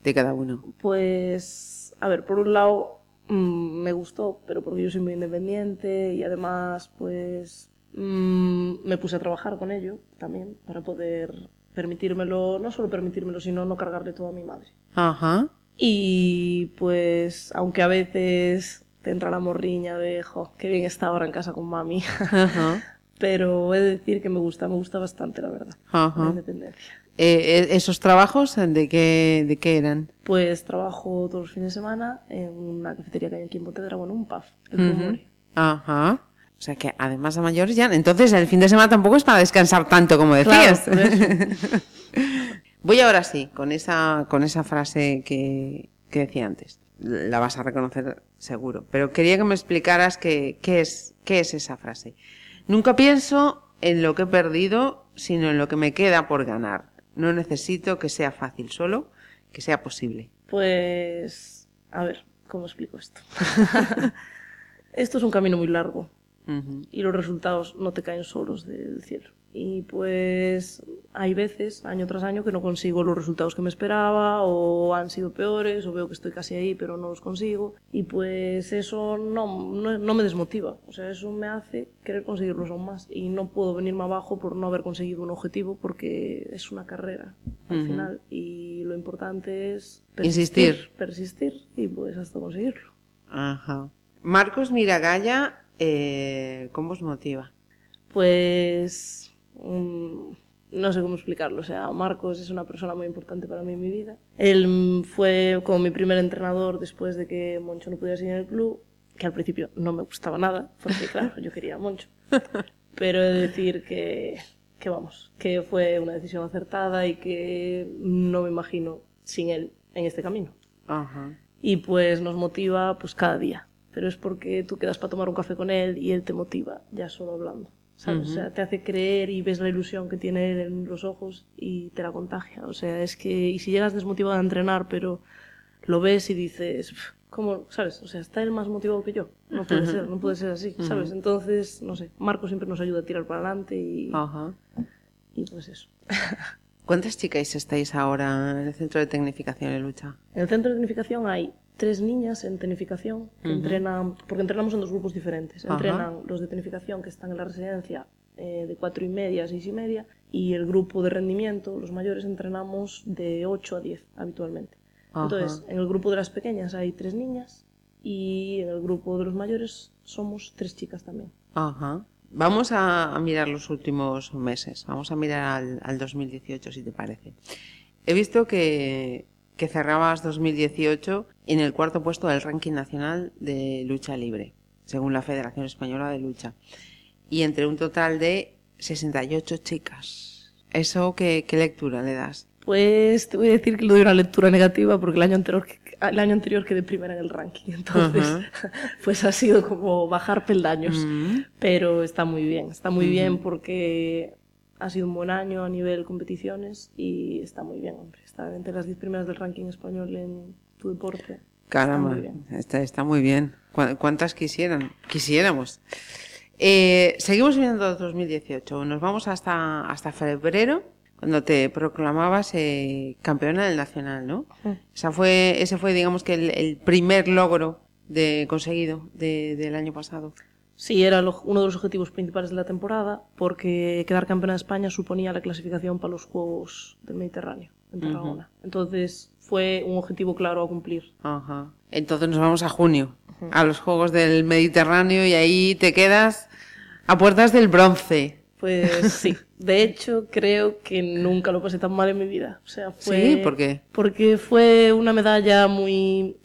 de cada uno. Pues, a ver, por un lado mm, me gustó, pero porque yo soy muy independiente y además, pues, mm, me puse a trabajar con ello también para poder permitírmelo, no solo permitírmelo, sino no cargarle todo a mi madre. Ajá. Y pues, aunque a veces te entra la morriña de, jo, qué bien está ahora en casa con mami, Ajá. pero he de decir que me gusta, me gusta bastante, la verdad, Ajá. la independencia. Eh, eh, ¿Esos trabajos de qué, de qué eran? Pues trabajo todos los fines de semana en una cafetería que hay aquí en Pontevedra, bueno, un pub, el. Rumore. Ajá. O sea que además de mayores ya. Entonces el fin de semana tampoco es para descansar tanto como decías. Claro. Voy ahora sí, con esa, con esa frase que, que decía antes. La vas a reconocer seguro. Pero quería que me explicaras qué, qué, es, qué es esa frase. Nunca pienso en lo que he perdido, sino en lo que me queda por ganar. No necesito que sea fácil solo, que sea posible. Pues, a ver, ¿cómo explico esto? esto es un camino muy largo y los resultados no te caen solos del cielo. Y pues hay veces, año tras año, que no consigo los resultados que me esperaba o han sido peores o veo que estoy casi ahí pero no los consigo. Y pues eso no, no, no me desmotiva. O sea, eso me hace querer conseguirlos aún más. Y no puedo venirme abajo por no haber conseguido un objetivo porque es una carrera al final. Y lo importante es Insistir. persistir y pues hasta conseguirlo. Ajá. Marcos Miragaya, eh, ¿cómo os motiva? Pues no sé cómo explicarlo. O sea, Marcos es una persona muy importante para mí en mi vida. Él fue como mi primer entrenador después de que Moncho no pudiera seguir en el club, que al principio no me gustaba nada, porque claro, yo quería a Moncho. Pero he de decir que, que vamos, que fue una decisión acertada y que no me imagino sin él en este camino. Ajá. y pues nos motiva pues cada día. Pero es porque tú quedas para tomar un café con él y él te motiva ya solo hablando. ¿Sabes? O sea, te hace creer y ves la ilusión que tiene él en los ojos y te la contagia. O sea, es que, y si llegas desmotivado a entrenar, pero lo ves y dices, "Pf, ¿cómo? ¿Sabes? O sea, está él más motivado que yo. No puede ser, no puede ser así, ¿sabes? Entonces, no sé, Marco siempre nos ayuda a tirar para adelante y, Ajá. y pues eso. ¿Cuántas chicas estáis ahora en el centro de tecnificación en lucha? En el centro de tecnificación hay tres niñas en tecnificación que entrenan, porque entrenamos en dos grupos diferentes. Ajá. Entrenan los de tecnificación que están en la residencia eh, de cuatro y media a seis y media y el grupo de rendimiento, los mayores, entrenamos de 8 a 10 habitualmente. Ajá. Entonces, en el grupo de las pequeñas hay tres niñas y en el grupo de los mayores somos tres chicas también. Ajá. Vamos a, a mirar los últimos meses. Vamos a mirar al, al 2018, si te parece. He visto que, que cerrabas 2018 en el cuarto puesto del ranking nacional de lucha libre. según la Federación Española de Lucha. Y entre un total de 68 chicas. ¿Eso qué, qué lectura le das? Pues te voy a decir que le doy una lectura negativa porque el año anterior, el año anterior quedé primera en el ranking. Entonces, pues ha sido como bajar peldaños. Pero está muy bien, está muy bien porque ha sido un buen año a nivel competiciones y está muy bien, hombre. Está entre las 10 primeras del ranking español en tu deporte. Caramba, está, está muy bien. ¿Cu- ¿Cuántas quisieran? Quisiéramos. Eh, seguimos viendo 2018. Nos vamos hasta, hasta febrero, cuando te proclamabas eh, campeona del nacional, ¿no? Esa fue, ese fue, digamos que el, el primer logro de, conseguido de- del año pasado. Sí, era lo- uno de los objetivos principales de la temporada porque quedar campeona de España suponía la clasificación para los Juegos del Mediterráneo en Tarragona. Entonces fue un objetivo claro a cumplir. Ajá. Entonces nos vamos a junio, a los Juegos del Mediterráneo y ahí te quedas a puertas del bronce. Pues sí, de hecho creo que nunca lo pasé tan mal en mi vida. O sea, fue... Sí, ¿por qué? Porque fue una medalla muy...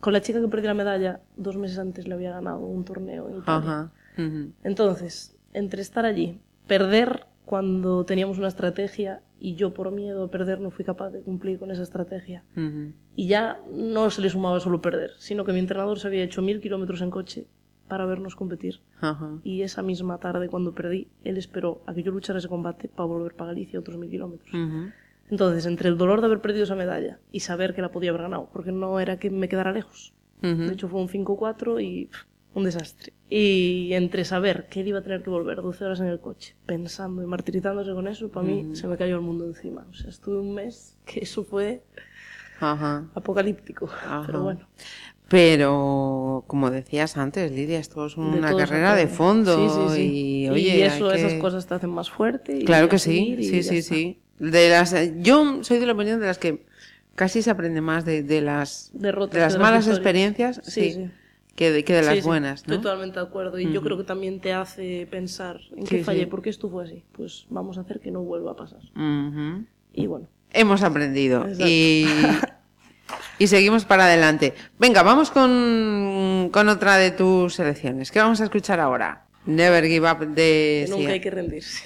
Con la chica que perdió la medalla, dos meses antes le había ganado un torneo en Italia. Ajá. Entonces, entre estar allí, perder cuando teníamos una estrategia y yo por miedo a perder no fui capaz de cumplir con esa estrategia. Y ya no se le sumaba solo perder, sino que mi entrenador se había hecho mil kilómetros en coche para vernos competir. Y esa misma tarde, cuando perdí, él esperó a que yo luchara ese combate para volver para Galicia otros mil kilómetros. Entonces, entre el dolor de haber perdido esa medalla y saber que la podía haber ganado, porque no era que me quedara lejos. De hecho, fue un 5-4 y pff, un desastre. Y entre saber que él iba a tener que volver 12 horas en el coche, pensando y martirizándose con eso, para mí se me cayó el mundo encima. O sea, estuve un mes que eso fue Ajá. apocalíptico. Ajá. Pero bueno. Pero, como decías antes, Lidia, esto es una carrera de fondo. Sí, sí, sí. Y, oye, eso, que- esas cosas te hacen más fuerte. y Claro que sí, sí, sí, sí. De las, yo soy de la opinión de las que casi se aprende más de, de las, Derrotas de las de malas experiencias sí. Que, de, que de las Sí, buenas, ¿no? Estoy totalmente de acuerdo. Y yo creo que también te hace pensar en qué fallé, por qué esto fue así. Pues vamos a hacer que no vuelva a pasar. Ujú. Y bueno, Hemos aprendido y, y seguimos para adelante. Venga, vamos con, con otra de tus selecciones. ¿Qué vamos a escuchar ahora? Never Give Up de que nunca hay que rendirse.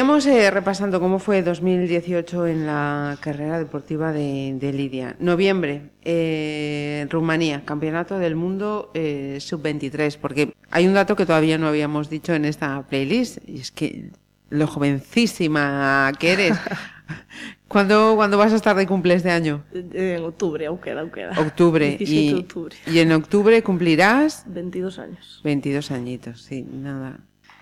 Seguimos eh, repasando cómo fue 2018 en la carrera deportiva de, de Lidia. Noviembre, eh, Rumanía, Campeonato del Mundo eh, Sub-23, porque hay un dato que todavía no habíamos dicho en esta playlist, y es que lo jovencísima que eres. ¿Cuándo, cuándo vas a estar de cumple este año? Eh, En octubre, aún queda, aún queda. Octubre. 17 y, de octubre. y en octubre cumplirás 22 años. 22 añitos, sí, nada.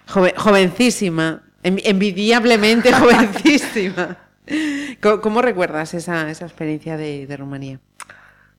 Joven- jovencísima, envidiablemente jovencísima. ¿Cómo, recuerdas esa, esa experiencia de, Rumanía?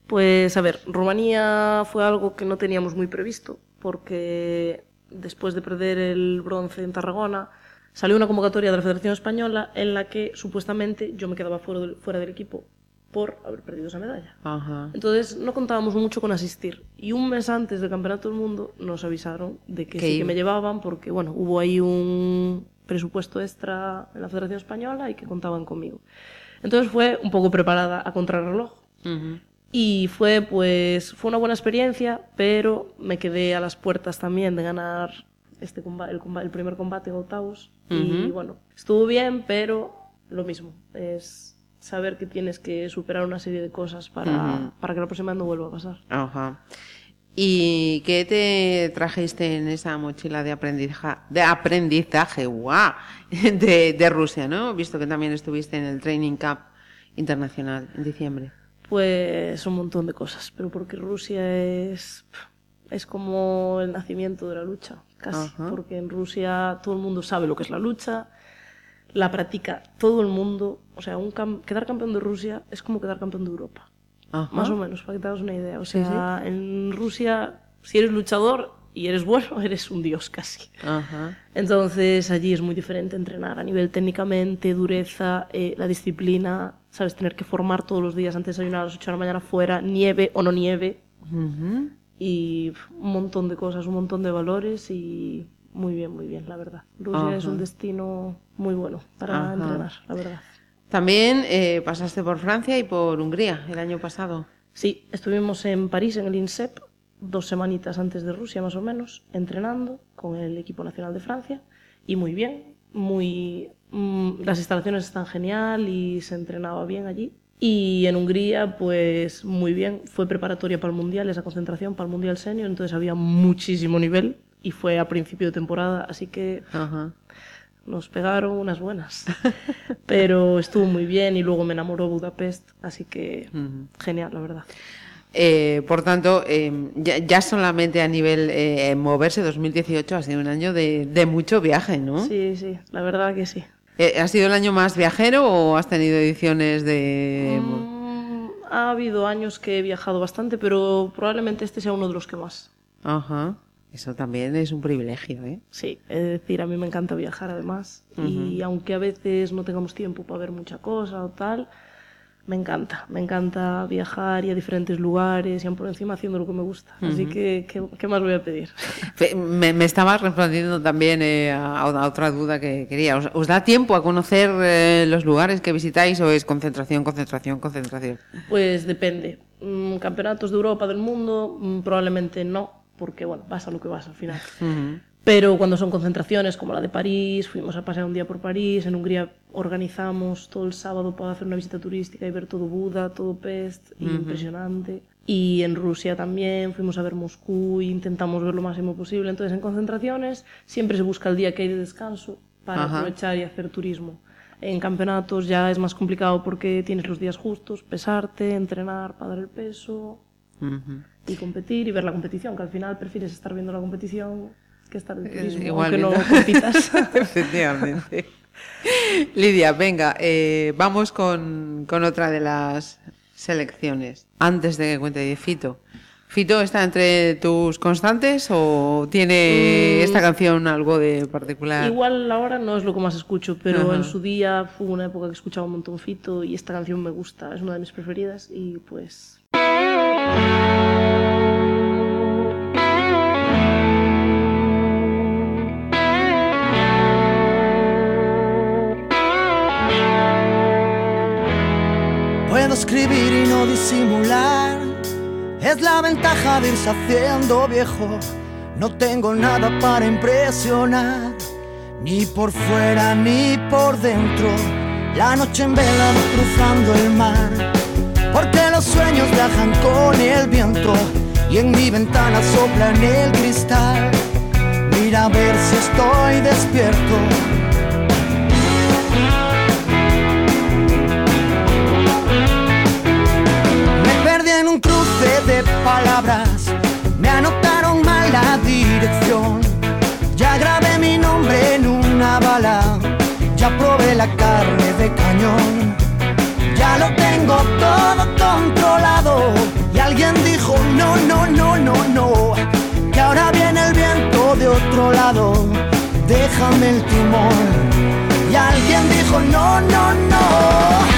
Pues a ver, Rumanía fue algo que no teníamos muy previsto, porque después de perder el bronce en Tarragona, salió una convocatoria de la Federación Española en la que supuestamente yo me quedaba fuera del equipo por haber perdido esa medalla. Ajá. Entonces no contábamos mucho con asistir. Y un mes antes del Campeonato del Mundo nos avisaron de que sí iba. que me llevaban porque, bueno, hubo ahí un presupuesto extra en la Federación Española y que contaban conmigo. Entonces fue un poco preparada a contrarreloj. Y fue, pues, fue una buena experiencia, pero me quedé a las puertas también de ganar este comba- el, comba- el primer combate en octavos. Y Ujú. bueno, estuvo bien, pero lo mismo. Es saber que tienes que superar una serie de cosas para, para que la próxima no vuelva a pasar. Ajá. ¿Y qué te trajiste en esa mochila de aprendizaje, de aprendizaje guau, de, de Rusia, ¿no? Visto que también estuviste en el Training Cup Internacional en diciembre. Pues un montón de cosas, pero porque Rusia es, es como el nacimiento de la lucha, casi. Ajá. Porque en Rusia todo el mundo sabe lo que es la lucha, la practica todo el mundo. O sea, un cam- quedar campeón de Rusia es como quedar campeón de Europa. Ajá. Más o menos, para que te hagas una idea. O Sí, sea, en Rusia, si eres luchador y eres bueno, eres un dios casi. Ajá. Entonces allí es muy diferente entrenar a nivel técnicamente, dureza, eh, la disciplina, sabes, tener que formar todos los días antes de desayunar a las 8 de la mañana fuera, nieve o no nieve, y un montón de cosas, un montón de valores y muy bien, muy bien, la verdad. Rusia es Ajá. un destino muy bueno para Ajá. entrenar, la verdad. También eh, pasaste por Francia y por Hungría el año pasado. Sí, estuvimos en París, en el INSEP, dos semanitas antes de Rusia más o menos, entrenando con el equipo nacional de Francia y muy bien, muy mm, las instalaciones están genial y se entrenaba bien allí. Y en Hungría, pues muy bien, fue preparatoria para el Mundial, esa concentración para el Mundial Senior, entonces había muchísimo nivel y fue a principio de temporada, así que Ajá. nos pegaron unas buenas. Pero estuvo muy bien y luego me enamoró Budapest, así que genial, la verdad. Eh, por tanto, eh, ya, ya solamente a nivel eh, moverse, 2018 ha sido un año de, de mucho viaje, ¿no? Sí, sí, la verdad que sí. Eh, ¿Ha sido el año más viajero o has tenido ediciones de... Mm, ha habido años que he viajado bastante, pero probablemente este sea uno de los que más. Ajá. Eso también es un privilegio, ¿eh? Sí, es decir, a mí me encanta viajar además. Y aunque a veces no tengamos tiempo para ver mucha cosa o tal, me encanta. Me encanta viajar y a diferentes lugares y aún por encima haciendo lo que me gusta. Así que, ¿qué, qué más voy a pedir? Me, me estabas respondiendo también eh, a, a otra duda que quería. ¿Os, os da tiempo a conocer eh, los lugares que visitáis o es concentración, concentración, concentración? Pues depende. Mm, Campeonatos de Europa, del mundo, mm, probablemente no, porque bueno, vas a lo que vas al final. Pero cuando son concentraciones como la de París, fuimos a pasear un día por París, en Hungría organizamos todo el sábado para hacer una visita turística y ver todo Buda, todo Pest, y impresionante. Y en Rusia también fuimos a ver Moscú e intentamos ver lo máximo posible. Entonces en concentraciones siempre se busca el día que hay de descanso para Ajá. aprovechar y hacer turismo. En campeonatos ya es más complicado porque tienes los días justos, pesarte, entrenar para dar el peso Y competir y ver la competición, que al final prefieres estar viendo la competición que estar en turismo, igual aunque no compitas. Efectivamente. Lidia, venga, eh, vamos con, con otra de las selecciones. Antes de que cuente de Fito. ¿Fito está entre tus constantes o tiene esta canción algo de particular? Igual ahora no es lo que más escucho, pero Ajá. en su día fue una época que escuchaba un montón Fito y esta canción me gusta, es una de mis preferidas y pues escribir y no disimular. Es la ventaja de irse haciendo viejo. No tengo nada para impresionar. Ni por fuera ni por dentro, la noche en vela cruzando el mar. Los sueños viajan con el viento y en mi ventana sopla en el cristal. Mira a ver si estoy despierto. Me perdí en un cruce de palabras, me anotaron mal la dirección. Ya grabé mi nombre en una bala, ya probé la carne de cañón. Ya lo tengo todo controlado. Y alguien dijo, no, no, no, no, no. Que ahora viene el viento de otro lado. Déjame el timón. Y alguien dijo, no, no, no.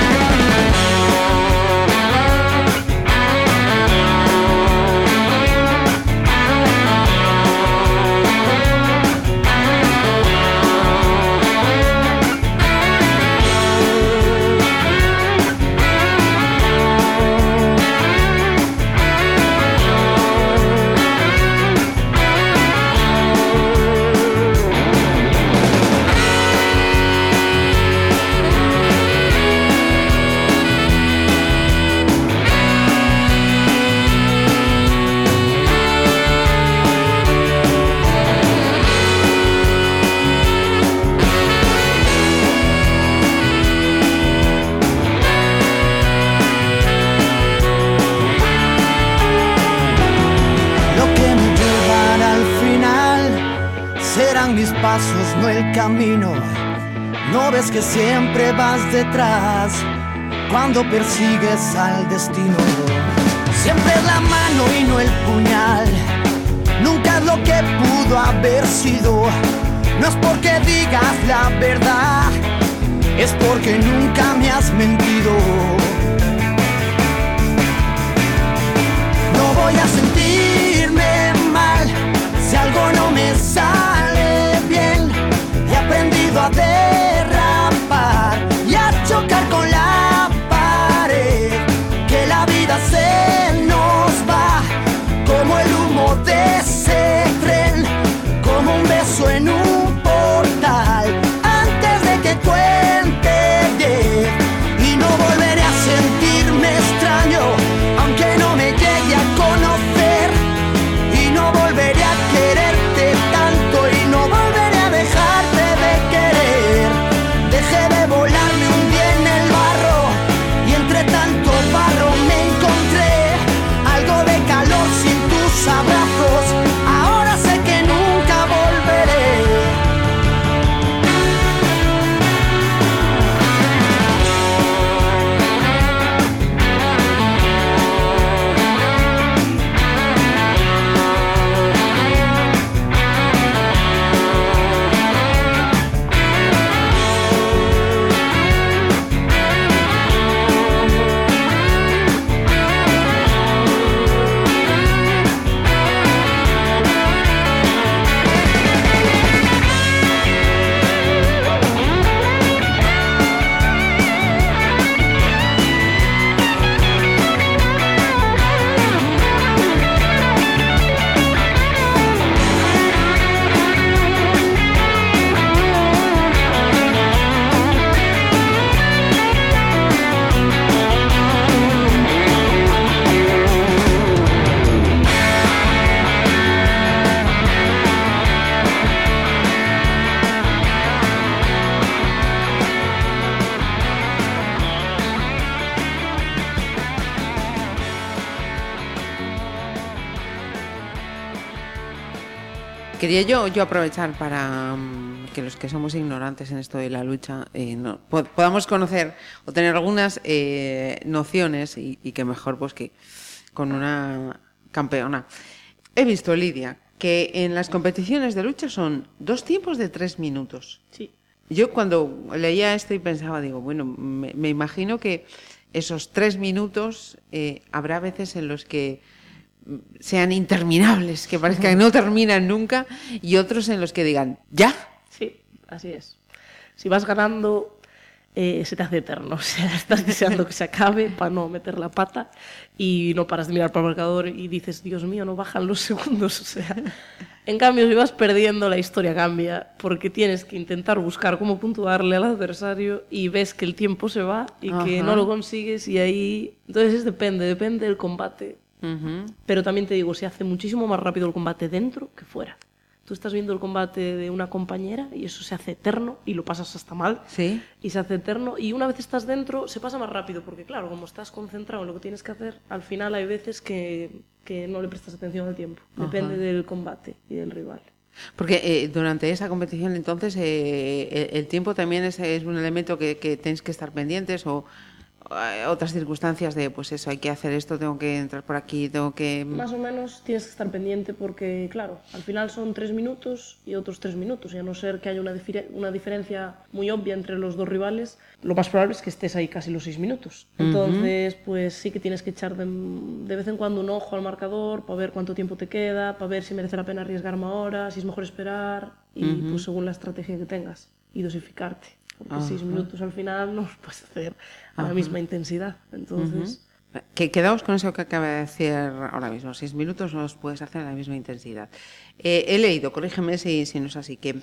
Cuando persigues al destino. Siempre la mano y no el puñal. Nunca es lo que pudo haber sido. No es porque digas la verdad, es porque nunca me has mentido. No voy a sentirme mal si algo no me sale bien. He aprendido a derrapar Antes Quería yo, yo aprovechar para mm, que los que somos ignorantes en esto de la lucha eh, no- podamos conocer o tener algunas eh, nociones y, y que mejor pues que con una campeona. He visto, Lidia, que en las competiciones de lucha son dos tiempos de tres minutos. Sí. Yo cuando leía esto y pensaba, digo, bueno, me, me imagino que esos tres minutos eh, habrá veces en los que sean interminables, que parezca que no terminan nunca, y otros en los que digan, ¿ya? Sí, así es. Si vas ganando, eh, se te hace eterno. O sea, estás deseando que se acabe para no meter la pata y no paras de mirar para el marcador y dices, Dios mío, no bajan los segundos. O sea, en cambio, si vas perdiendo, la historia cambia porque tienes que intentar buscar cómo puntuarle al adversario y ves que el tiempo se va y que no lo consigues y ahí... Entonces es depende, depende del combate. Pero también te digo, se hace muchísimo más rápido el combate dentro que fuera. Tú estás viendo el combate de una compañera y eso se hace eterno y lo pasas hasta mal. Sí. Y se hace eterno y una vez estás dentro se pasa más rápido porque claro, como estás concentrado en lo que tienes que hacer, al final hay veces que, que no le prestas atención al tiempo. Depende del combate y del rival. Porque eh, durante esa competición, entonces, eh, el, el tiempo también es, es un elemento que, que tenéis que estar pendientes o Eh, otras circunstancias de, pues eso, hay que hacer esto, tengo que entrar por aquí, tengo que... Más o menos tienes que estar pendiente porque, claro, al final son tres minutos y otros tres minutos, y a no ser que haya una, una diferencia muy obvia entre los dos rivales, lo más probable es que estés ahí casi los seis minutos. Entonces, uh -huh. pues sí que tienes que echar de, de, vez en cuando un ojo al marcador para ver cuánto tiempo te queda, para ver si merece la pena arriesgarme ahora, si es mejor esperar, y uh -huh. pues según la estrategia que tengas, y dosificarte. Porque seis minutos al final no los puedes hacer a la misma intensidad. Entonces... Que quedaos con eso que acaba de decir ahora mismo. Seis minutos no los puedes hacer a la misma intensidad. Eh, he leído, corrígeme si, si no es así, que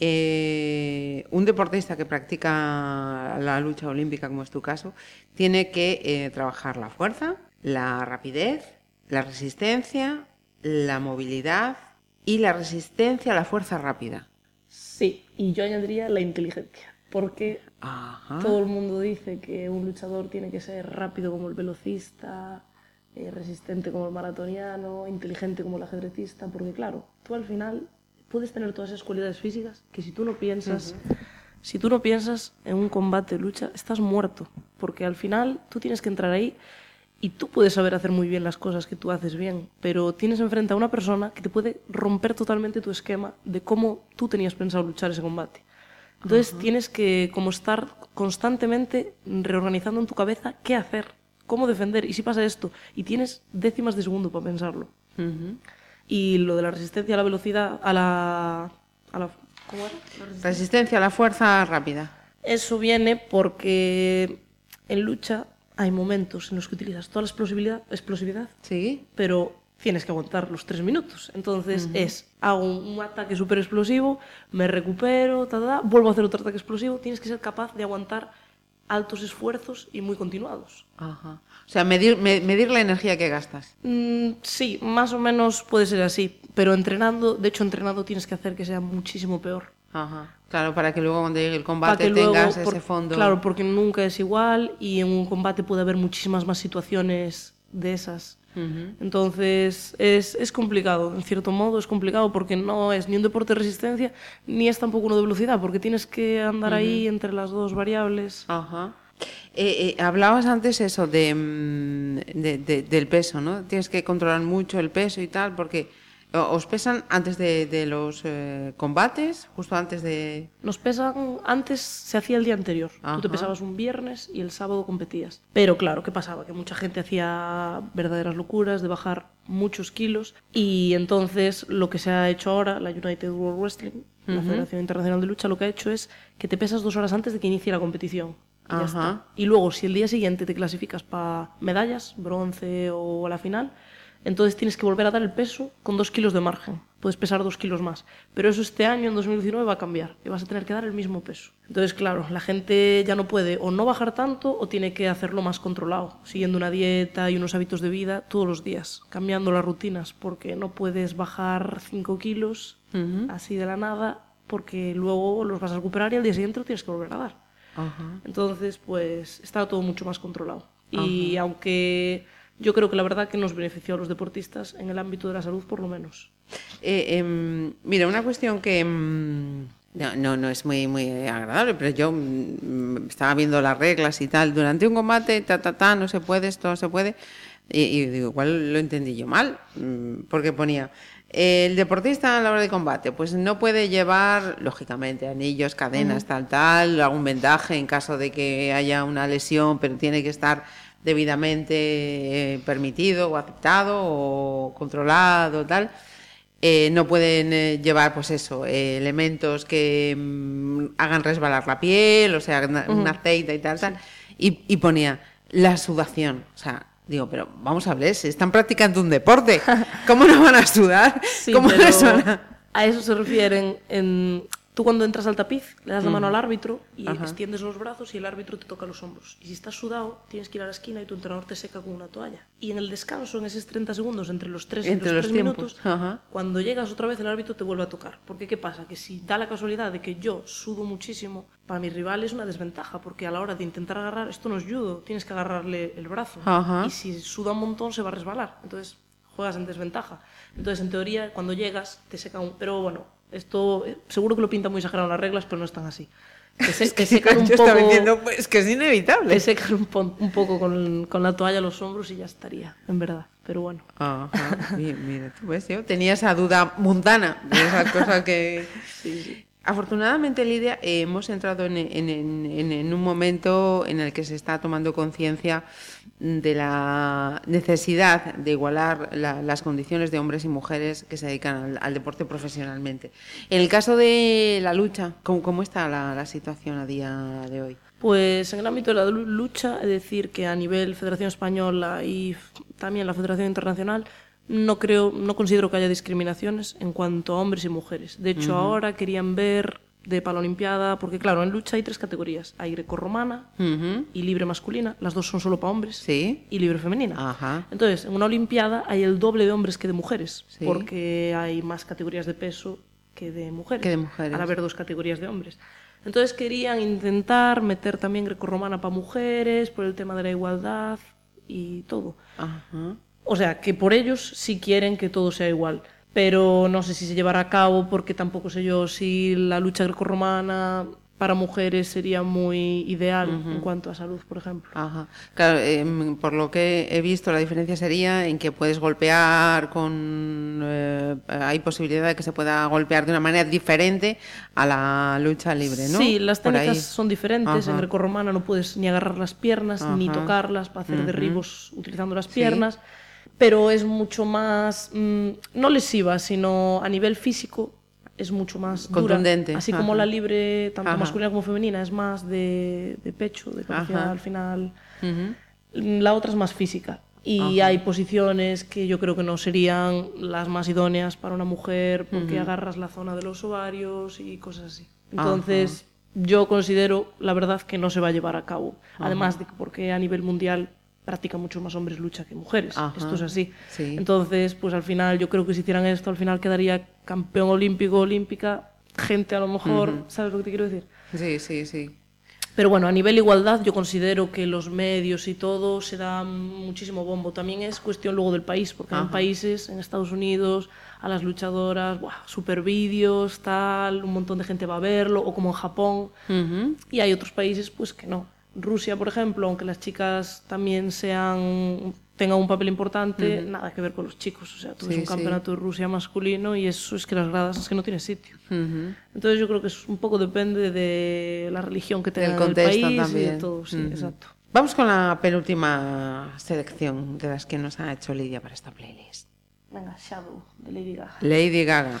eh, un deportista que practica la lucha olímpica, como es tu caso, tiene que eh, trabajar la fuerza, la rapidez, la resistencia, la movilidad y la resistencia a la fuerza rápida. Sí, y yo añadiría la inteligencia, porque Ajá. todo el mundo dice que un luchador tiene que ser rápido como el velocista, eh, resistente como el maratoniano, inteligente como el ajedrecista, porque claro, tú al final puedes tener todas esas cualidades físicas que si tú no piensas, si tú no piensas en un combate, lucha, estás muerto, porque al final tú tienes que entrar ahí y tú puedes saber hacer muy bien las cosas que tú haces bien, pero tienes enfrente a una persona que te puede romper totalmente tu esquema de cómo tú tenías pensado luchar ese combate. Entonces tienes que como estar constantemente reorganizando en tu cabeza qué hacer, cómo defender y si pasa esto y tienes décimas de segundo para pensarlo. Y lo de la resistencia a la velocidad, a la... A la ¿Cómo era? La resistencia. Resistencia a la fuerza rápida. Eso viene porque en lucha hay momentos en los que utilizas toda la explosividad, explosividad Sí. pero tienes que aguantar los tres minutos. Entonces es, hago un, un ataque súper explosivo, me recupero, ta, ta, ta, vuelvo a hacer otro ataque explosivo. Tienes que ser capaz de aguantar altos esfuerzos y muy continuados. Ajá. O sea, medir, me- medir la energía que gastas. Mm, sí, más o menos puede ser así, pero entrenando, de hecho entrenando tienes que hacer que sea muchísimo peor. Ajá. Claro, para que luego cuando llegue el combate luego, tengas por- ese fondo. Claro, porque nunca es igual y en un combate puede haber muchísimas más situaciones de esas. Entonces es, es complicado, en cierto modo es complicado porque no es ni un deporte de resistencia ni es tampoco uno de velocidad porque tienes que andar ahí entre las dos variables. Ajá. Eh, eh, hablabas antes eso de, mm, de- de- del peso, ¿no? Tienes que controlar mucho el peso y tal, porque os pesan antes de, de los eh, combates, justo antes de... Nos pesan, antes se hacía el día anterior. Tú te Ajá. pesabas un viernes y el sábado competías. Pero claro, ¿qué pasaba? Que mucha gente hacía verdaderas locuras de bajar muchos kilos y entonces lo que se ha hecho ahora, la United World Wrestling, la Federación Internacional de Lucha, lo que ha hecho es que te pesas dos horas antes de que inicie la competición. Y, ya Ajá. está. y luego, si el día siguiente te clasificas para medallas, bronce o a la final, entonces tienes que volver a dar el peso con dos kilos de margen. Puedes pesar dos kilos más. Pero eso este año, en 2019, va a cambiar. Y vas a tener que dar el mismo peso. Entonces, claro, la gente ya no puede o no bajar tanto o tiene que hacerlo más controlado, siguiendo una dieta y unos hábitos de vida todos los días, cambiando las rutinas, porque no puedes bajar 5 kilos así de la nada, porque luego los vas a recuperar y al día siguiente lo tienes que volver a dar. Entonces, pues está todo mucho más controlado. Y aunque yo creo que la verdad que nos benefició a los deportistas en el ámbito de la salud, por lo menos. Eh, em, mira, una cuestión que em, no, no, no es muy, muy agradable, pero yo mm, estaba viendo las reglas y tal. Durante un combate, ta, ta, ta, no se puede, esto no se puede. Y, y digo, igual lo entendí yo mal, mm, porque ponía, el deportista a la hora de combate, pues no puede llevar, lógicamente, anillos, cadenas, tal, tal, algún vendaje en caso de que haya una lesión, pero tiene que estar debidamente eh, permitido o aceptado o controlado, tal. eh, no pueden eh, llevar, pues eso, eh, elementos que mm, hagan resbalar la piel, o sea, na- un aceite y tal, tal. Y, y ponía la sudación. O sea, digo, pero vamos a ver, si están practicando un deporte, ¿cómo no van a sudar? Sí, ¿Cómo les van a- a eso se refieren en... Tú cuando entras al tapiz, le das la mano al árbitro y Ajá. extiendes los brazos y el árbitro te toca los hombros. Y si estás sudado, tienes que ir a la esquina y tu entrenador te seca con una toalla. Y en el descanso, en esos 30 segundos, entre los 3 y los los 3 tiempos, minutos, ajá. cuando llegas otra vez el árbitro te vuelve a tocar. Porque ¿qué pasa? Que si da la casualidad de que yo sudo muchísimo, para mi rival es una desventaja, porque a la hora de intentar agarrar, esto no es judo, tienes que agarrarle el brazo. Ajá. Y si suda un montón se va a resbalar. Entonces juegas en desventaja. Entonces, en teoría, cuando llegas, te seca un... Pero bueno, esto eh, seguro que lo pinta muy exagerado en las reglas, pero no es tan así. Te, se- te secan un poco... diciendo, pues que es inevitable. Te secan un, un poco con, con la toalla los hombros y ya estaría, en verdad. Pero bueno. Ajá, mira, tú ves, yo tenía esa duda mundana de esas cosas que... Afortunadamente, Lidia, eh, hemos entrado en, un momento en el que se está tomando conciencia de la necesidad de igualar la- las condiciones de hombres y mujeres que se dedican al, al deporte profesionalmente. En el caso de la lucha, ¿cómo, está la, situación a día de hoy? Pues en el ámbito de la lu- lucha, es decir, que a nivel Federación Española y también la Federación Internacional, no creo, no considero que haya discriminaciones en cuanto a hombres y mujeres. De hecho, ahora querían ver de Paralimpiada, porque claro, en lucha hay tres categorías: hay grecorromana Ujú, y libre masculina. Las dos son solo para hombres. Sí. Y libre femenina. Ajá. Entonces, en una Olimpiada hay el doble de hombres que de mujeres, Sí. porque hay más categorías de peso que de mujeres. Que de mujeres. Al haber dos categorías de hombres. Entonces querían intentar meter también grecorromana para mujeres, por el tema de la igualdad y todo. Ajá. O sea, que por ellos sí quieren que todo sea igual. Pero no sé si se llevará a cabo porque tampoco sé yo si la lucha grecorromana para mujeres sería muy ideal en cuanto a salud, por ejemplo. Ajá. Claro, em, por lo que he visto, la diferencia sería en que puedes golpear con. eh, hay posibilidad de que se pueda golpear de una manera diferente a la lucha libre, ¿no? Sí, las técnicas son diferentes. En Ajá. grecorromana no puedes ni agarrar las piernas ni tocarlas para hacer derribos utilizando las piernas, pero es mucho más, mm, no lesiva, sino a nivel físico es mucho más dura. Contundente, Así como ajá. la libre, tanto Ajá. masculina como femenina, es más de, de pecho, de Ajá. al final. Ujú. La otra es más física. Y hay posiciones que yo creo que no serían las más idóneas para una mujer porque agarras la zona de los ovarios y cosas así. Entonces, yo considero, la verdad, que no se va a llevar a cabo. Además de que porque a nivel mundial practican muchos más hombres lucha que mujeres. Ajá. Esto es así. Sí. Entonces, pues al final yo creo que si hicieran esto, al final quedaría campeón olímpico, olímpica, gente a lo mejor, ¿sabes lo que te quiero decir? Sí, sí, sí. Pero bueno, a nivel igualdad yo considero que los medios y todo se da muchísimo bombo. También es cuestión luego del país, porque en países, en Estados Unidos, a las luchadoras, ¡buah! super vídeos, tal, un montón de gente va a verlo, o como en Japón. Y hay otros países pues que no. Rusia, por ejemplo, aunque las chicas también sean tengan un papel importante, nada que ver con los chicos. O sea, tú ves Sí, un sí. campeonato de Rusia masculino y eso es que las gradas es que no tiene sitio. Ujú. Entonces yo creo que es un poco depende de la religión que tenga el contexto país y también. de todo, sí, Ujú. exacto. Vamos con la penúltima selección de las que nos ha hecho Lidia para esta playlist. Venga, Shadow, de Lady Gaga. Lady Gaga.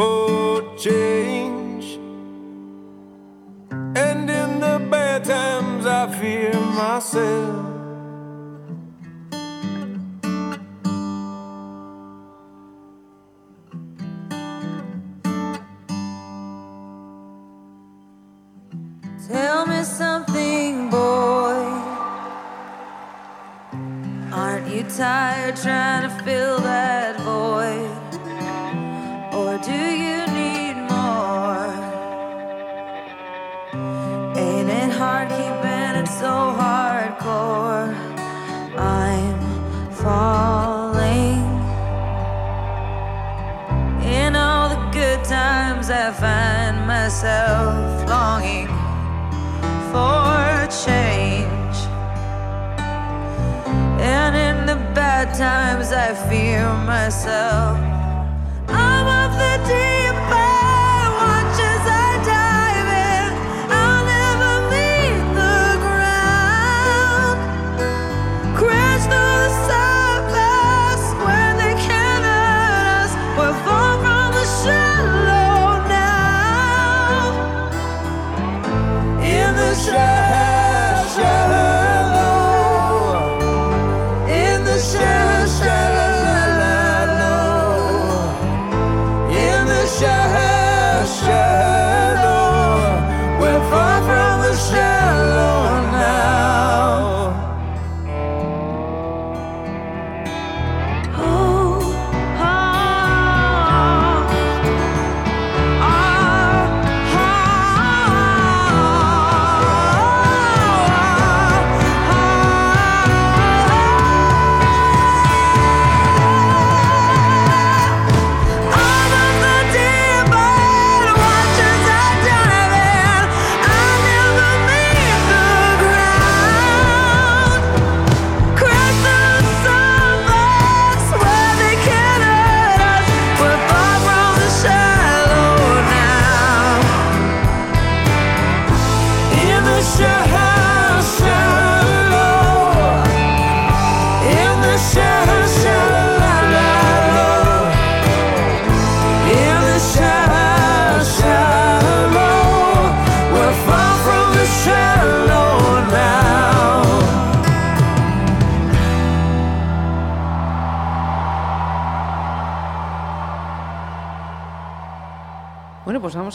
for change. And in the bad times, I fear myself. Tell me something, boy. Aren't you tired trying myself longing for change. And in the bad times, I fear myself.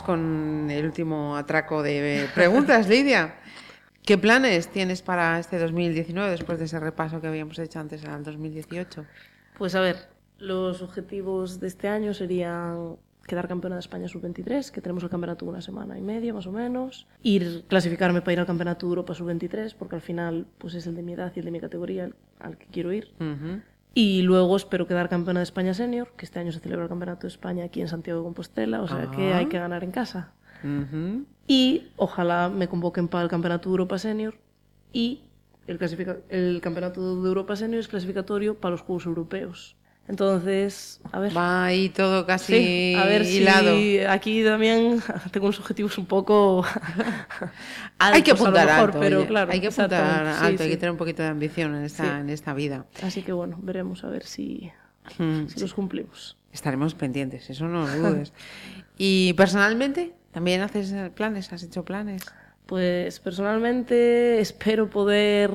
Con el último atraco de preguntas, Lidia. ¿Qué planes tienes para este 2019 después de ese repaso que habíamos hecho antes al 2018? Pues a ver, los objetivos de este año serían quedar campeona de España sub-23, que tenemos el campeonato una semana y media más o menos, ir clasificarme para ir al campeonato de Europa sub-23, porque al final pues es el de mi edad y el de mi categoría al que quiero ir. Y luego espero quedar campeona de España senior, que este año se celebra el campeonato de España aquí en Santiago de Compostela, o sea que Ah. hay que ganar en casa. Y ojalá me convoquen para el campeonato de Europa senior y el, el campeonato de Europa senior es clasificatorio para los Juegos Europeos. Entonces, a ver. Va ahí todo casi Sí, a ver hilado. si aquí también tengo unos objetivos un poco hay que altos a lo apuntar mejor, alto, pero oye, claro, hay que apuntar exactamente, sí, alto, hay que tener un poquito de ambición en esta, en esta vida. Así que bueno, veremos a ver si, Mm, si los cumplimos. Estaremos pendientes, eso no lo dudes. ¿Y personalmente? ¿También haces planes? ¿Has hecho planes? Pues personalmente espero poder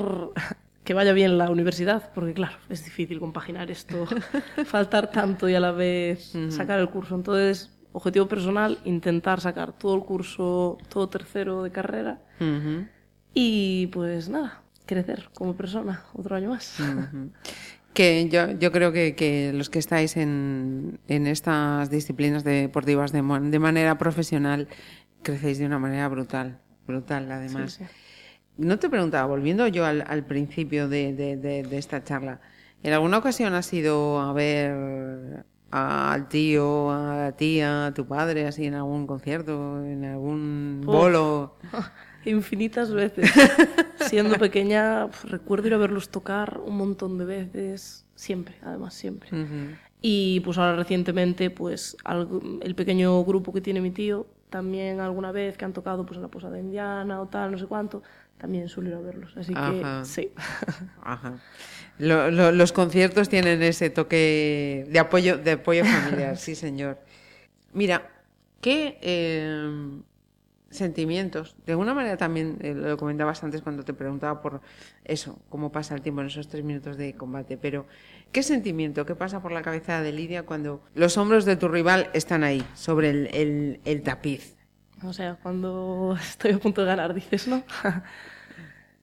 que vaya bien la universidad, porque claro, es difícil compaginar esto, faltar tanto y a la vez sacar el curso. Entonces, objetivo personal, intentar sacar todo el curso, todo tercero de carrera Ujú. y pues nada, crecer como persona otro año más. Ujú. Que yo, yo creo que, que los que estáis en, en estas disciplinas deportivas de, de manera profesional crecéis de una manera brutal, brutal además. Sí, sí. No te preguntaba, volviendo yo al, al principio de, de- de- de esta charla, ¿en alguna ocasión has ido a ver al tío, a la tía, a tu padre, así en algún concierto, en algún bolo? Infinitas veces. Siendo pequeña, pf, recuerdo ir a verlos tocar un montón de veces, siempre, además, siempre. Y pues ahora recientemente, pues el pequeño grupo que tiene mi tío, también alguna vez que han tocado pues en la posada indiana o tal, no sé cuánto, también suelo ir a verlos. Así Ajá. que sí. Ajá. Lo- lo- los conciertos tienen ese toque de apoyo, de apoyo familiar, sí, señor. Mira, ¿qué eh, sentimientos? De alguna manera también eh, lo comentabas antes cuando te preguntaba por eso, cómo pasa el tiempo en esos tres minutos de combate, pero ¿qué sentimiento, qué pasa por la cabeza de Lidia cuando los hombros de tu rival están ahí, sobre el, el- el tapiz? O sea, cuando estoy a punto de ganar, dices, ¿no?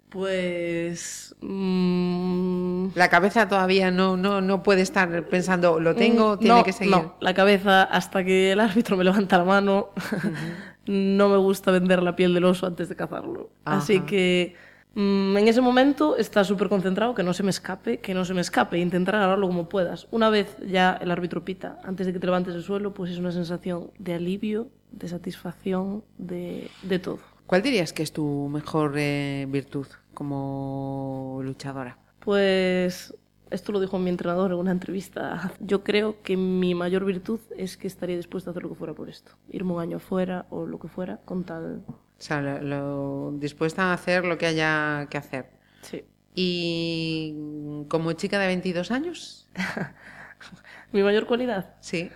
Pues. mm, La cabeza todavía no, no, no puede estar pensando, lo tengo, mm, tiene no, que seguir. No, la cabeza, hasta que el árbitro me levanta la mano, no me gusta vender la piel del oso antes de cazarlo. Así que. mm, en ese momento está súper concentrado, que no se me escape, que no se me escape, e intentar agarrarlo como puedas. Una vez ya el árbitro pita, antes de que te levantes del suelo, pues es una sensación de alivio, de satisfacción, de, de todo. ¿Cuál dirías que es tu mejor eh, virtud como luchadora? Pues esto lo dijo mi entrenador en una entrevista. Yo creo que mi mayor virtud es que estaría dispuesto a hacer lo que fuera por esto. Irme un año fuera o lo que fuera con tal... O sea, lo, lo- dispuesta a hacer lo que haya que hacer. Sí. ¿Y como chica de 22 años? Mi mayor cualidad, Sí.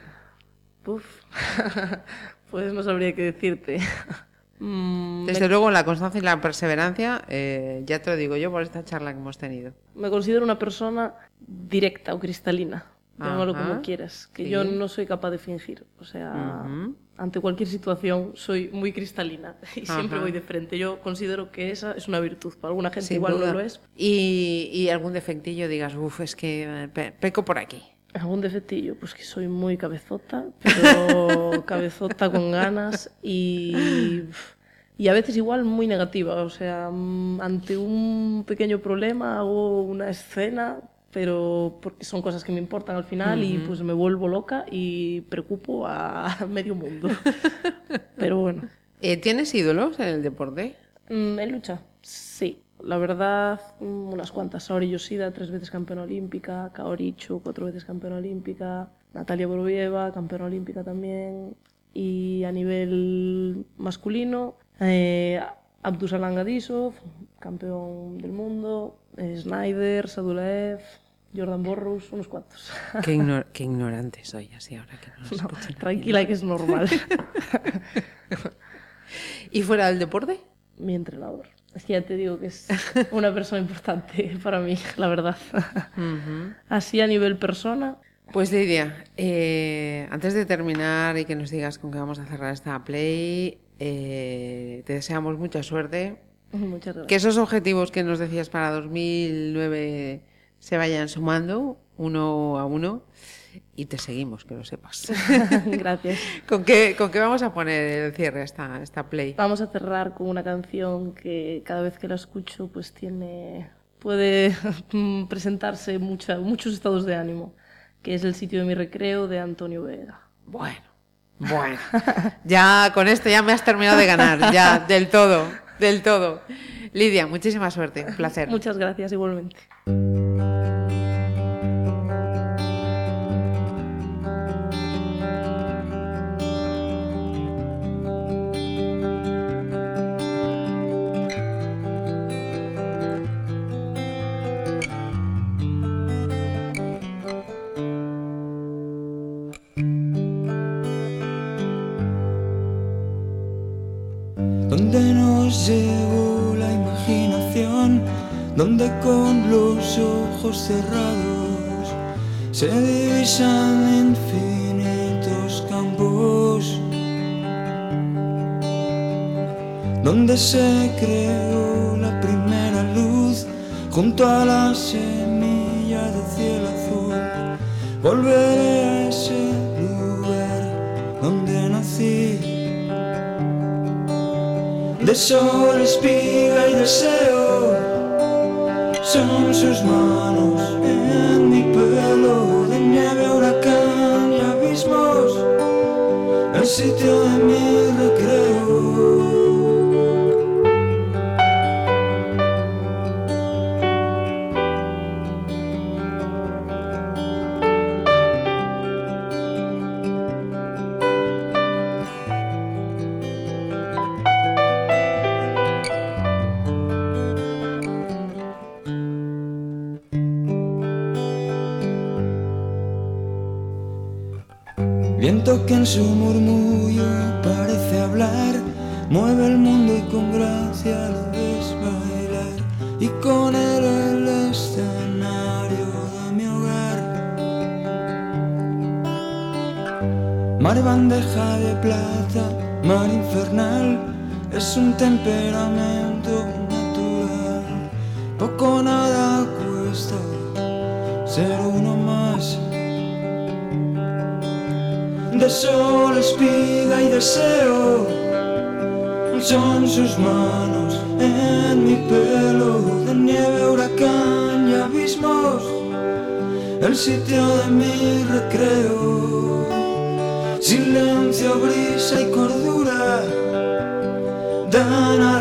Uf. pues no sabría qué decirte. Mm, Desde luego, la constancia y la perseverancia, eh, ya te lo digo yo por esta charla que hemos tenido. me considero una persona directa o cristalina. Llámalo como quieras. Que Sí. yo no soy capaz de fingir. O sea, ante cualquier situación soy muy cristalina y siempre voy de frente. Yo considero que esa es una virtud. Para alguna gente Sin igual duda. no lo es. Y, y algún defectillo digas, uff, es que eh, pe- peco por aquí. Algún defectillo, pues que soy muy cabezota, pero cabezota con ganas y, y a veces igual muy negativa. O sea, mm, ante un pequeño problema hago una escena, pero porque son cosas que me importan al final y pues me vuelvo loca y preocupo a medio mundo. Pero bueno. Eh, ¿Tienes ídolos en el deporte? Mm, ¿En lucha? Sí. La verdad, unas cuantas. Saori Yoshida, tres veces campeona olímpica. Kaori Chu, cuatro veces campeona olímpica. Natalia Borovieva, campeona olímpica también. Y a nivel masculino, eh, Abdusalan Gadisov, campeón del mundo. eh, Snyder, Sadulaev, Jordan Borrus, unos cuantos. Qué, ignor- qué ignorante soy, así ahora que no No, tranquila, que es normal. ¿Y fuera del deporte? Mi entrenador. Es que ya te digo que es una persona importante para mí, la verdad. Así a nivel persona, Pues Lidia, eh, antes de terminar y que nos digas con qué vamos a cerrar esta play, eh, te deseamos mucha suerte. muchas gracias. Que esos objetivos que nos decías para 2009 se vayan sumando uno a uno y te seguimos, que lo sepas. Gracias. ¿Con qué, ¿Con qué vamos a poner el cierre a esta, esta play? Vamos a cerrar con una canción que cada vez que la escucho pues tiene puede presentarse mucha, muchos estados de ánimo, que es El sitio de mi recreo de Antonio Vega. Bueno, bueno. Ya con esto ya me has terminado de ganar, ya, del todo, del todo. Lidia, muchísima suerte, un placer. Muchas gracias igualmente. Con los ojos cerrados se divisan infinitos campos, donde se creó la primera luz junto a la semilla de cielo azul. Volveré a ese lugar donde nací de sol, espiga y deseo. Son sus manos en mi pelo, de nieve, huracán y abismos, el sitio de mi temperamento natural. poco nada cuesta ser uno más. De sol, espiga y deseo son sus manos en mi pelo, de nieve, huracán y abismos, el sitio de mi recreo. Silencio, brisa y cordura dan aliento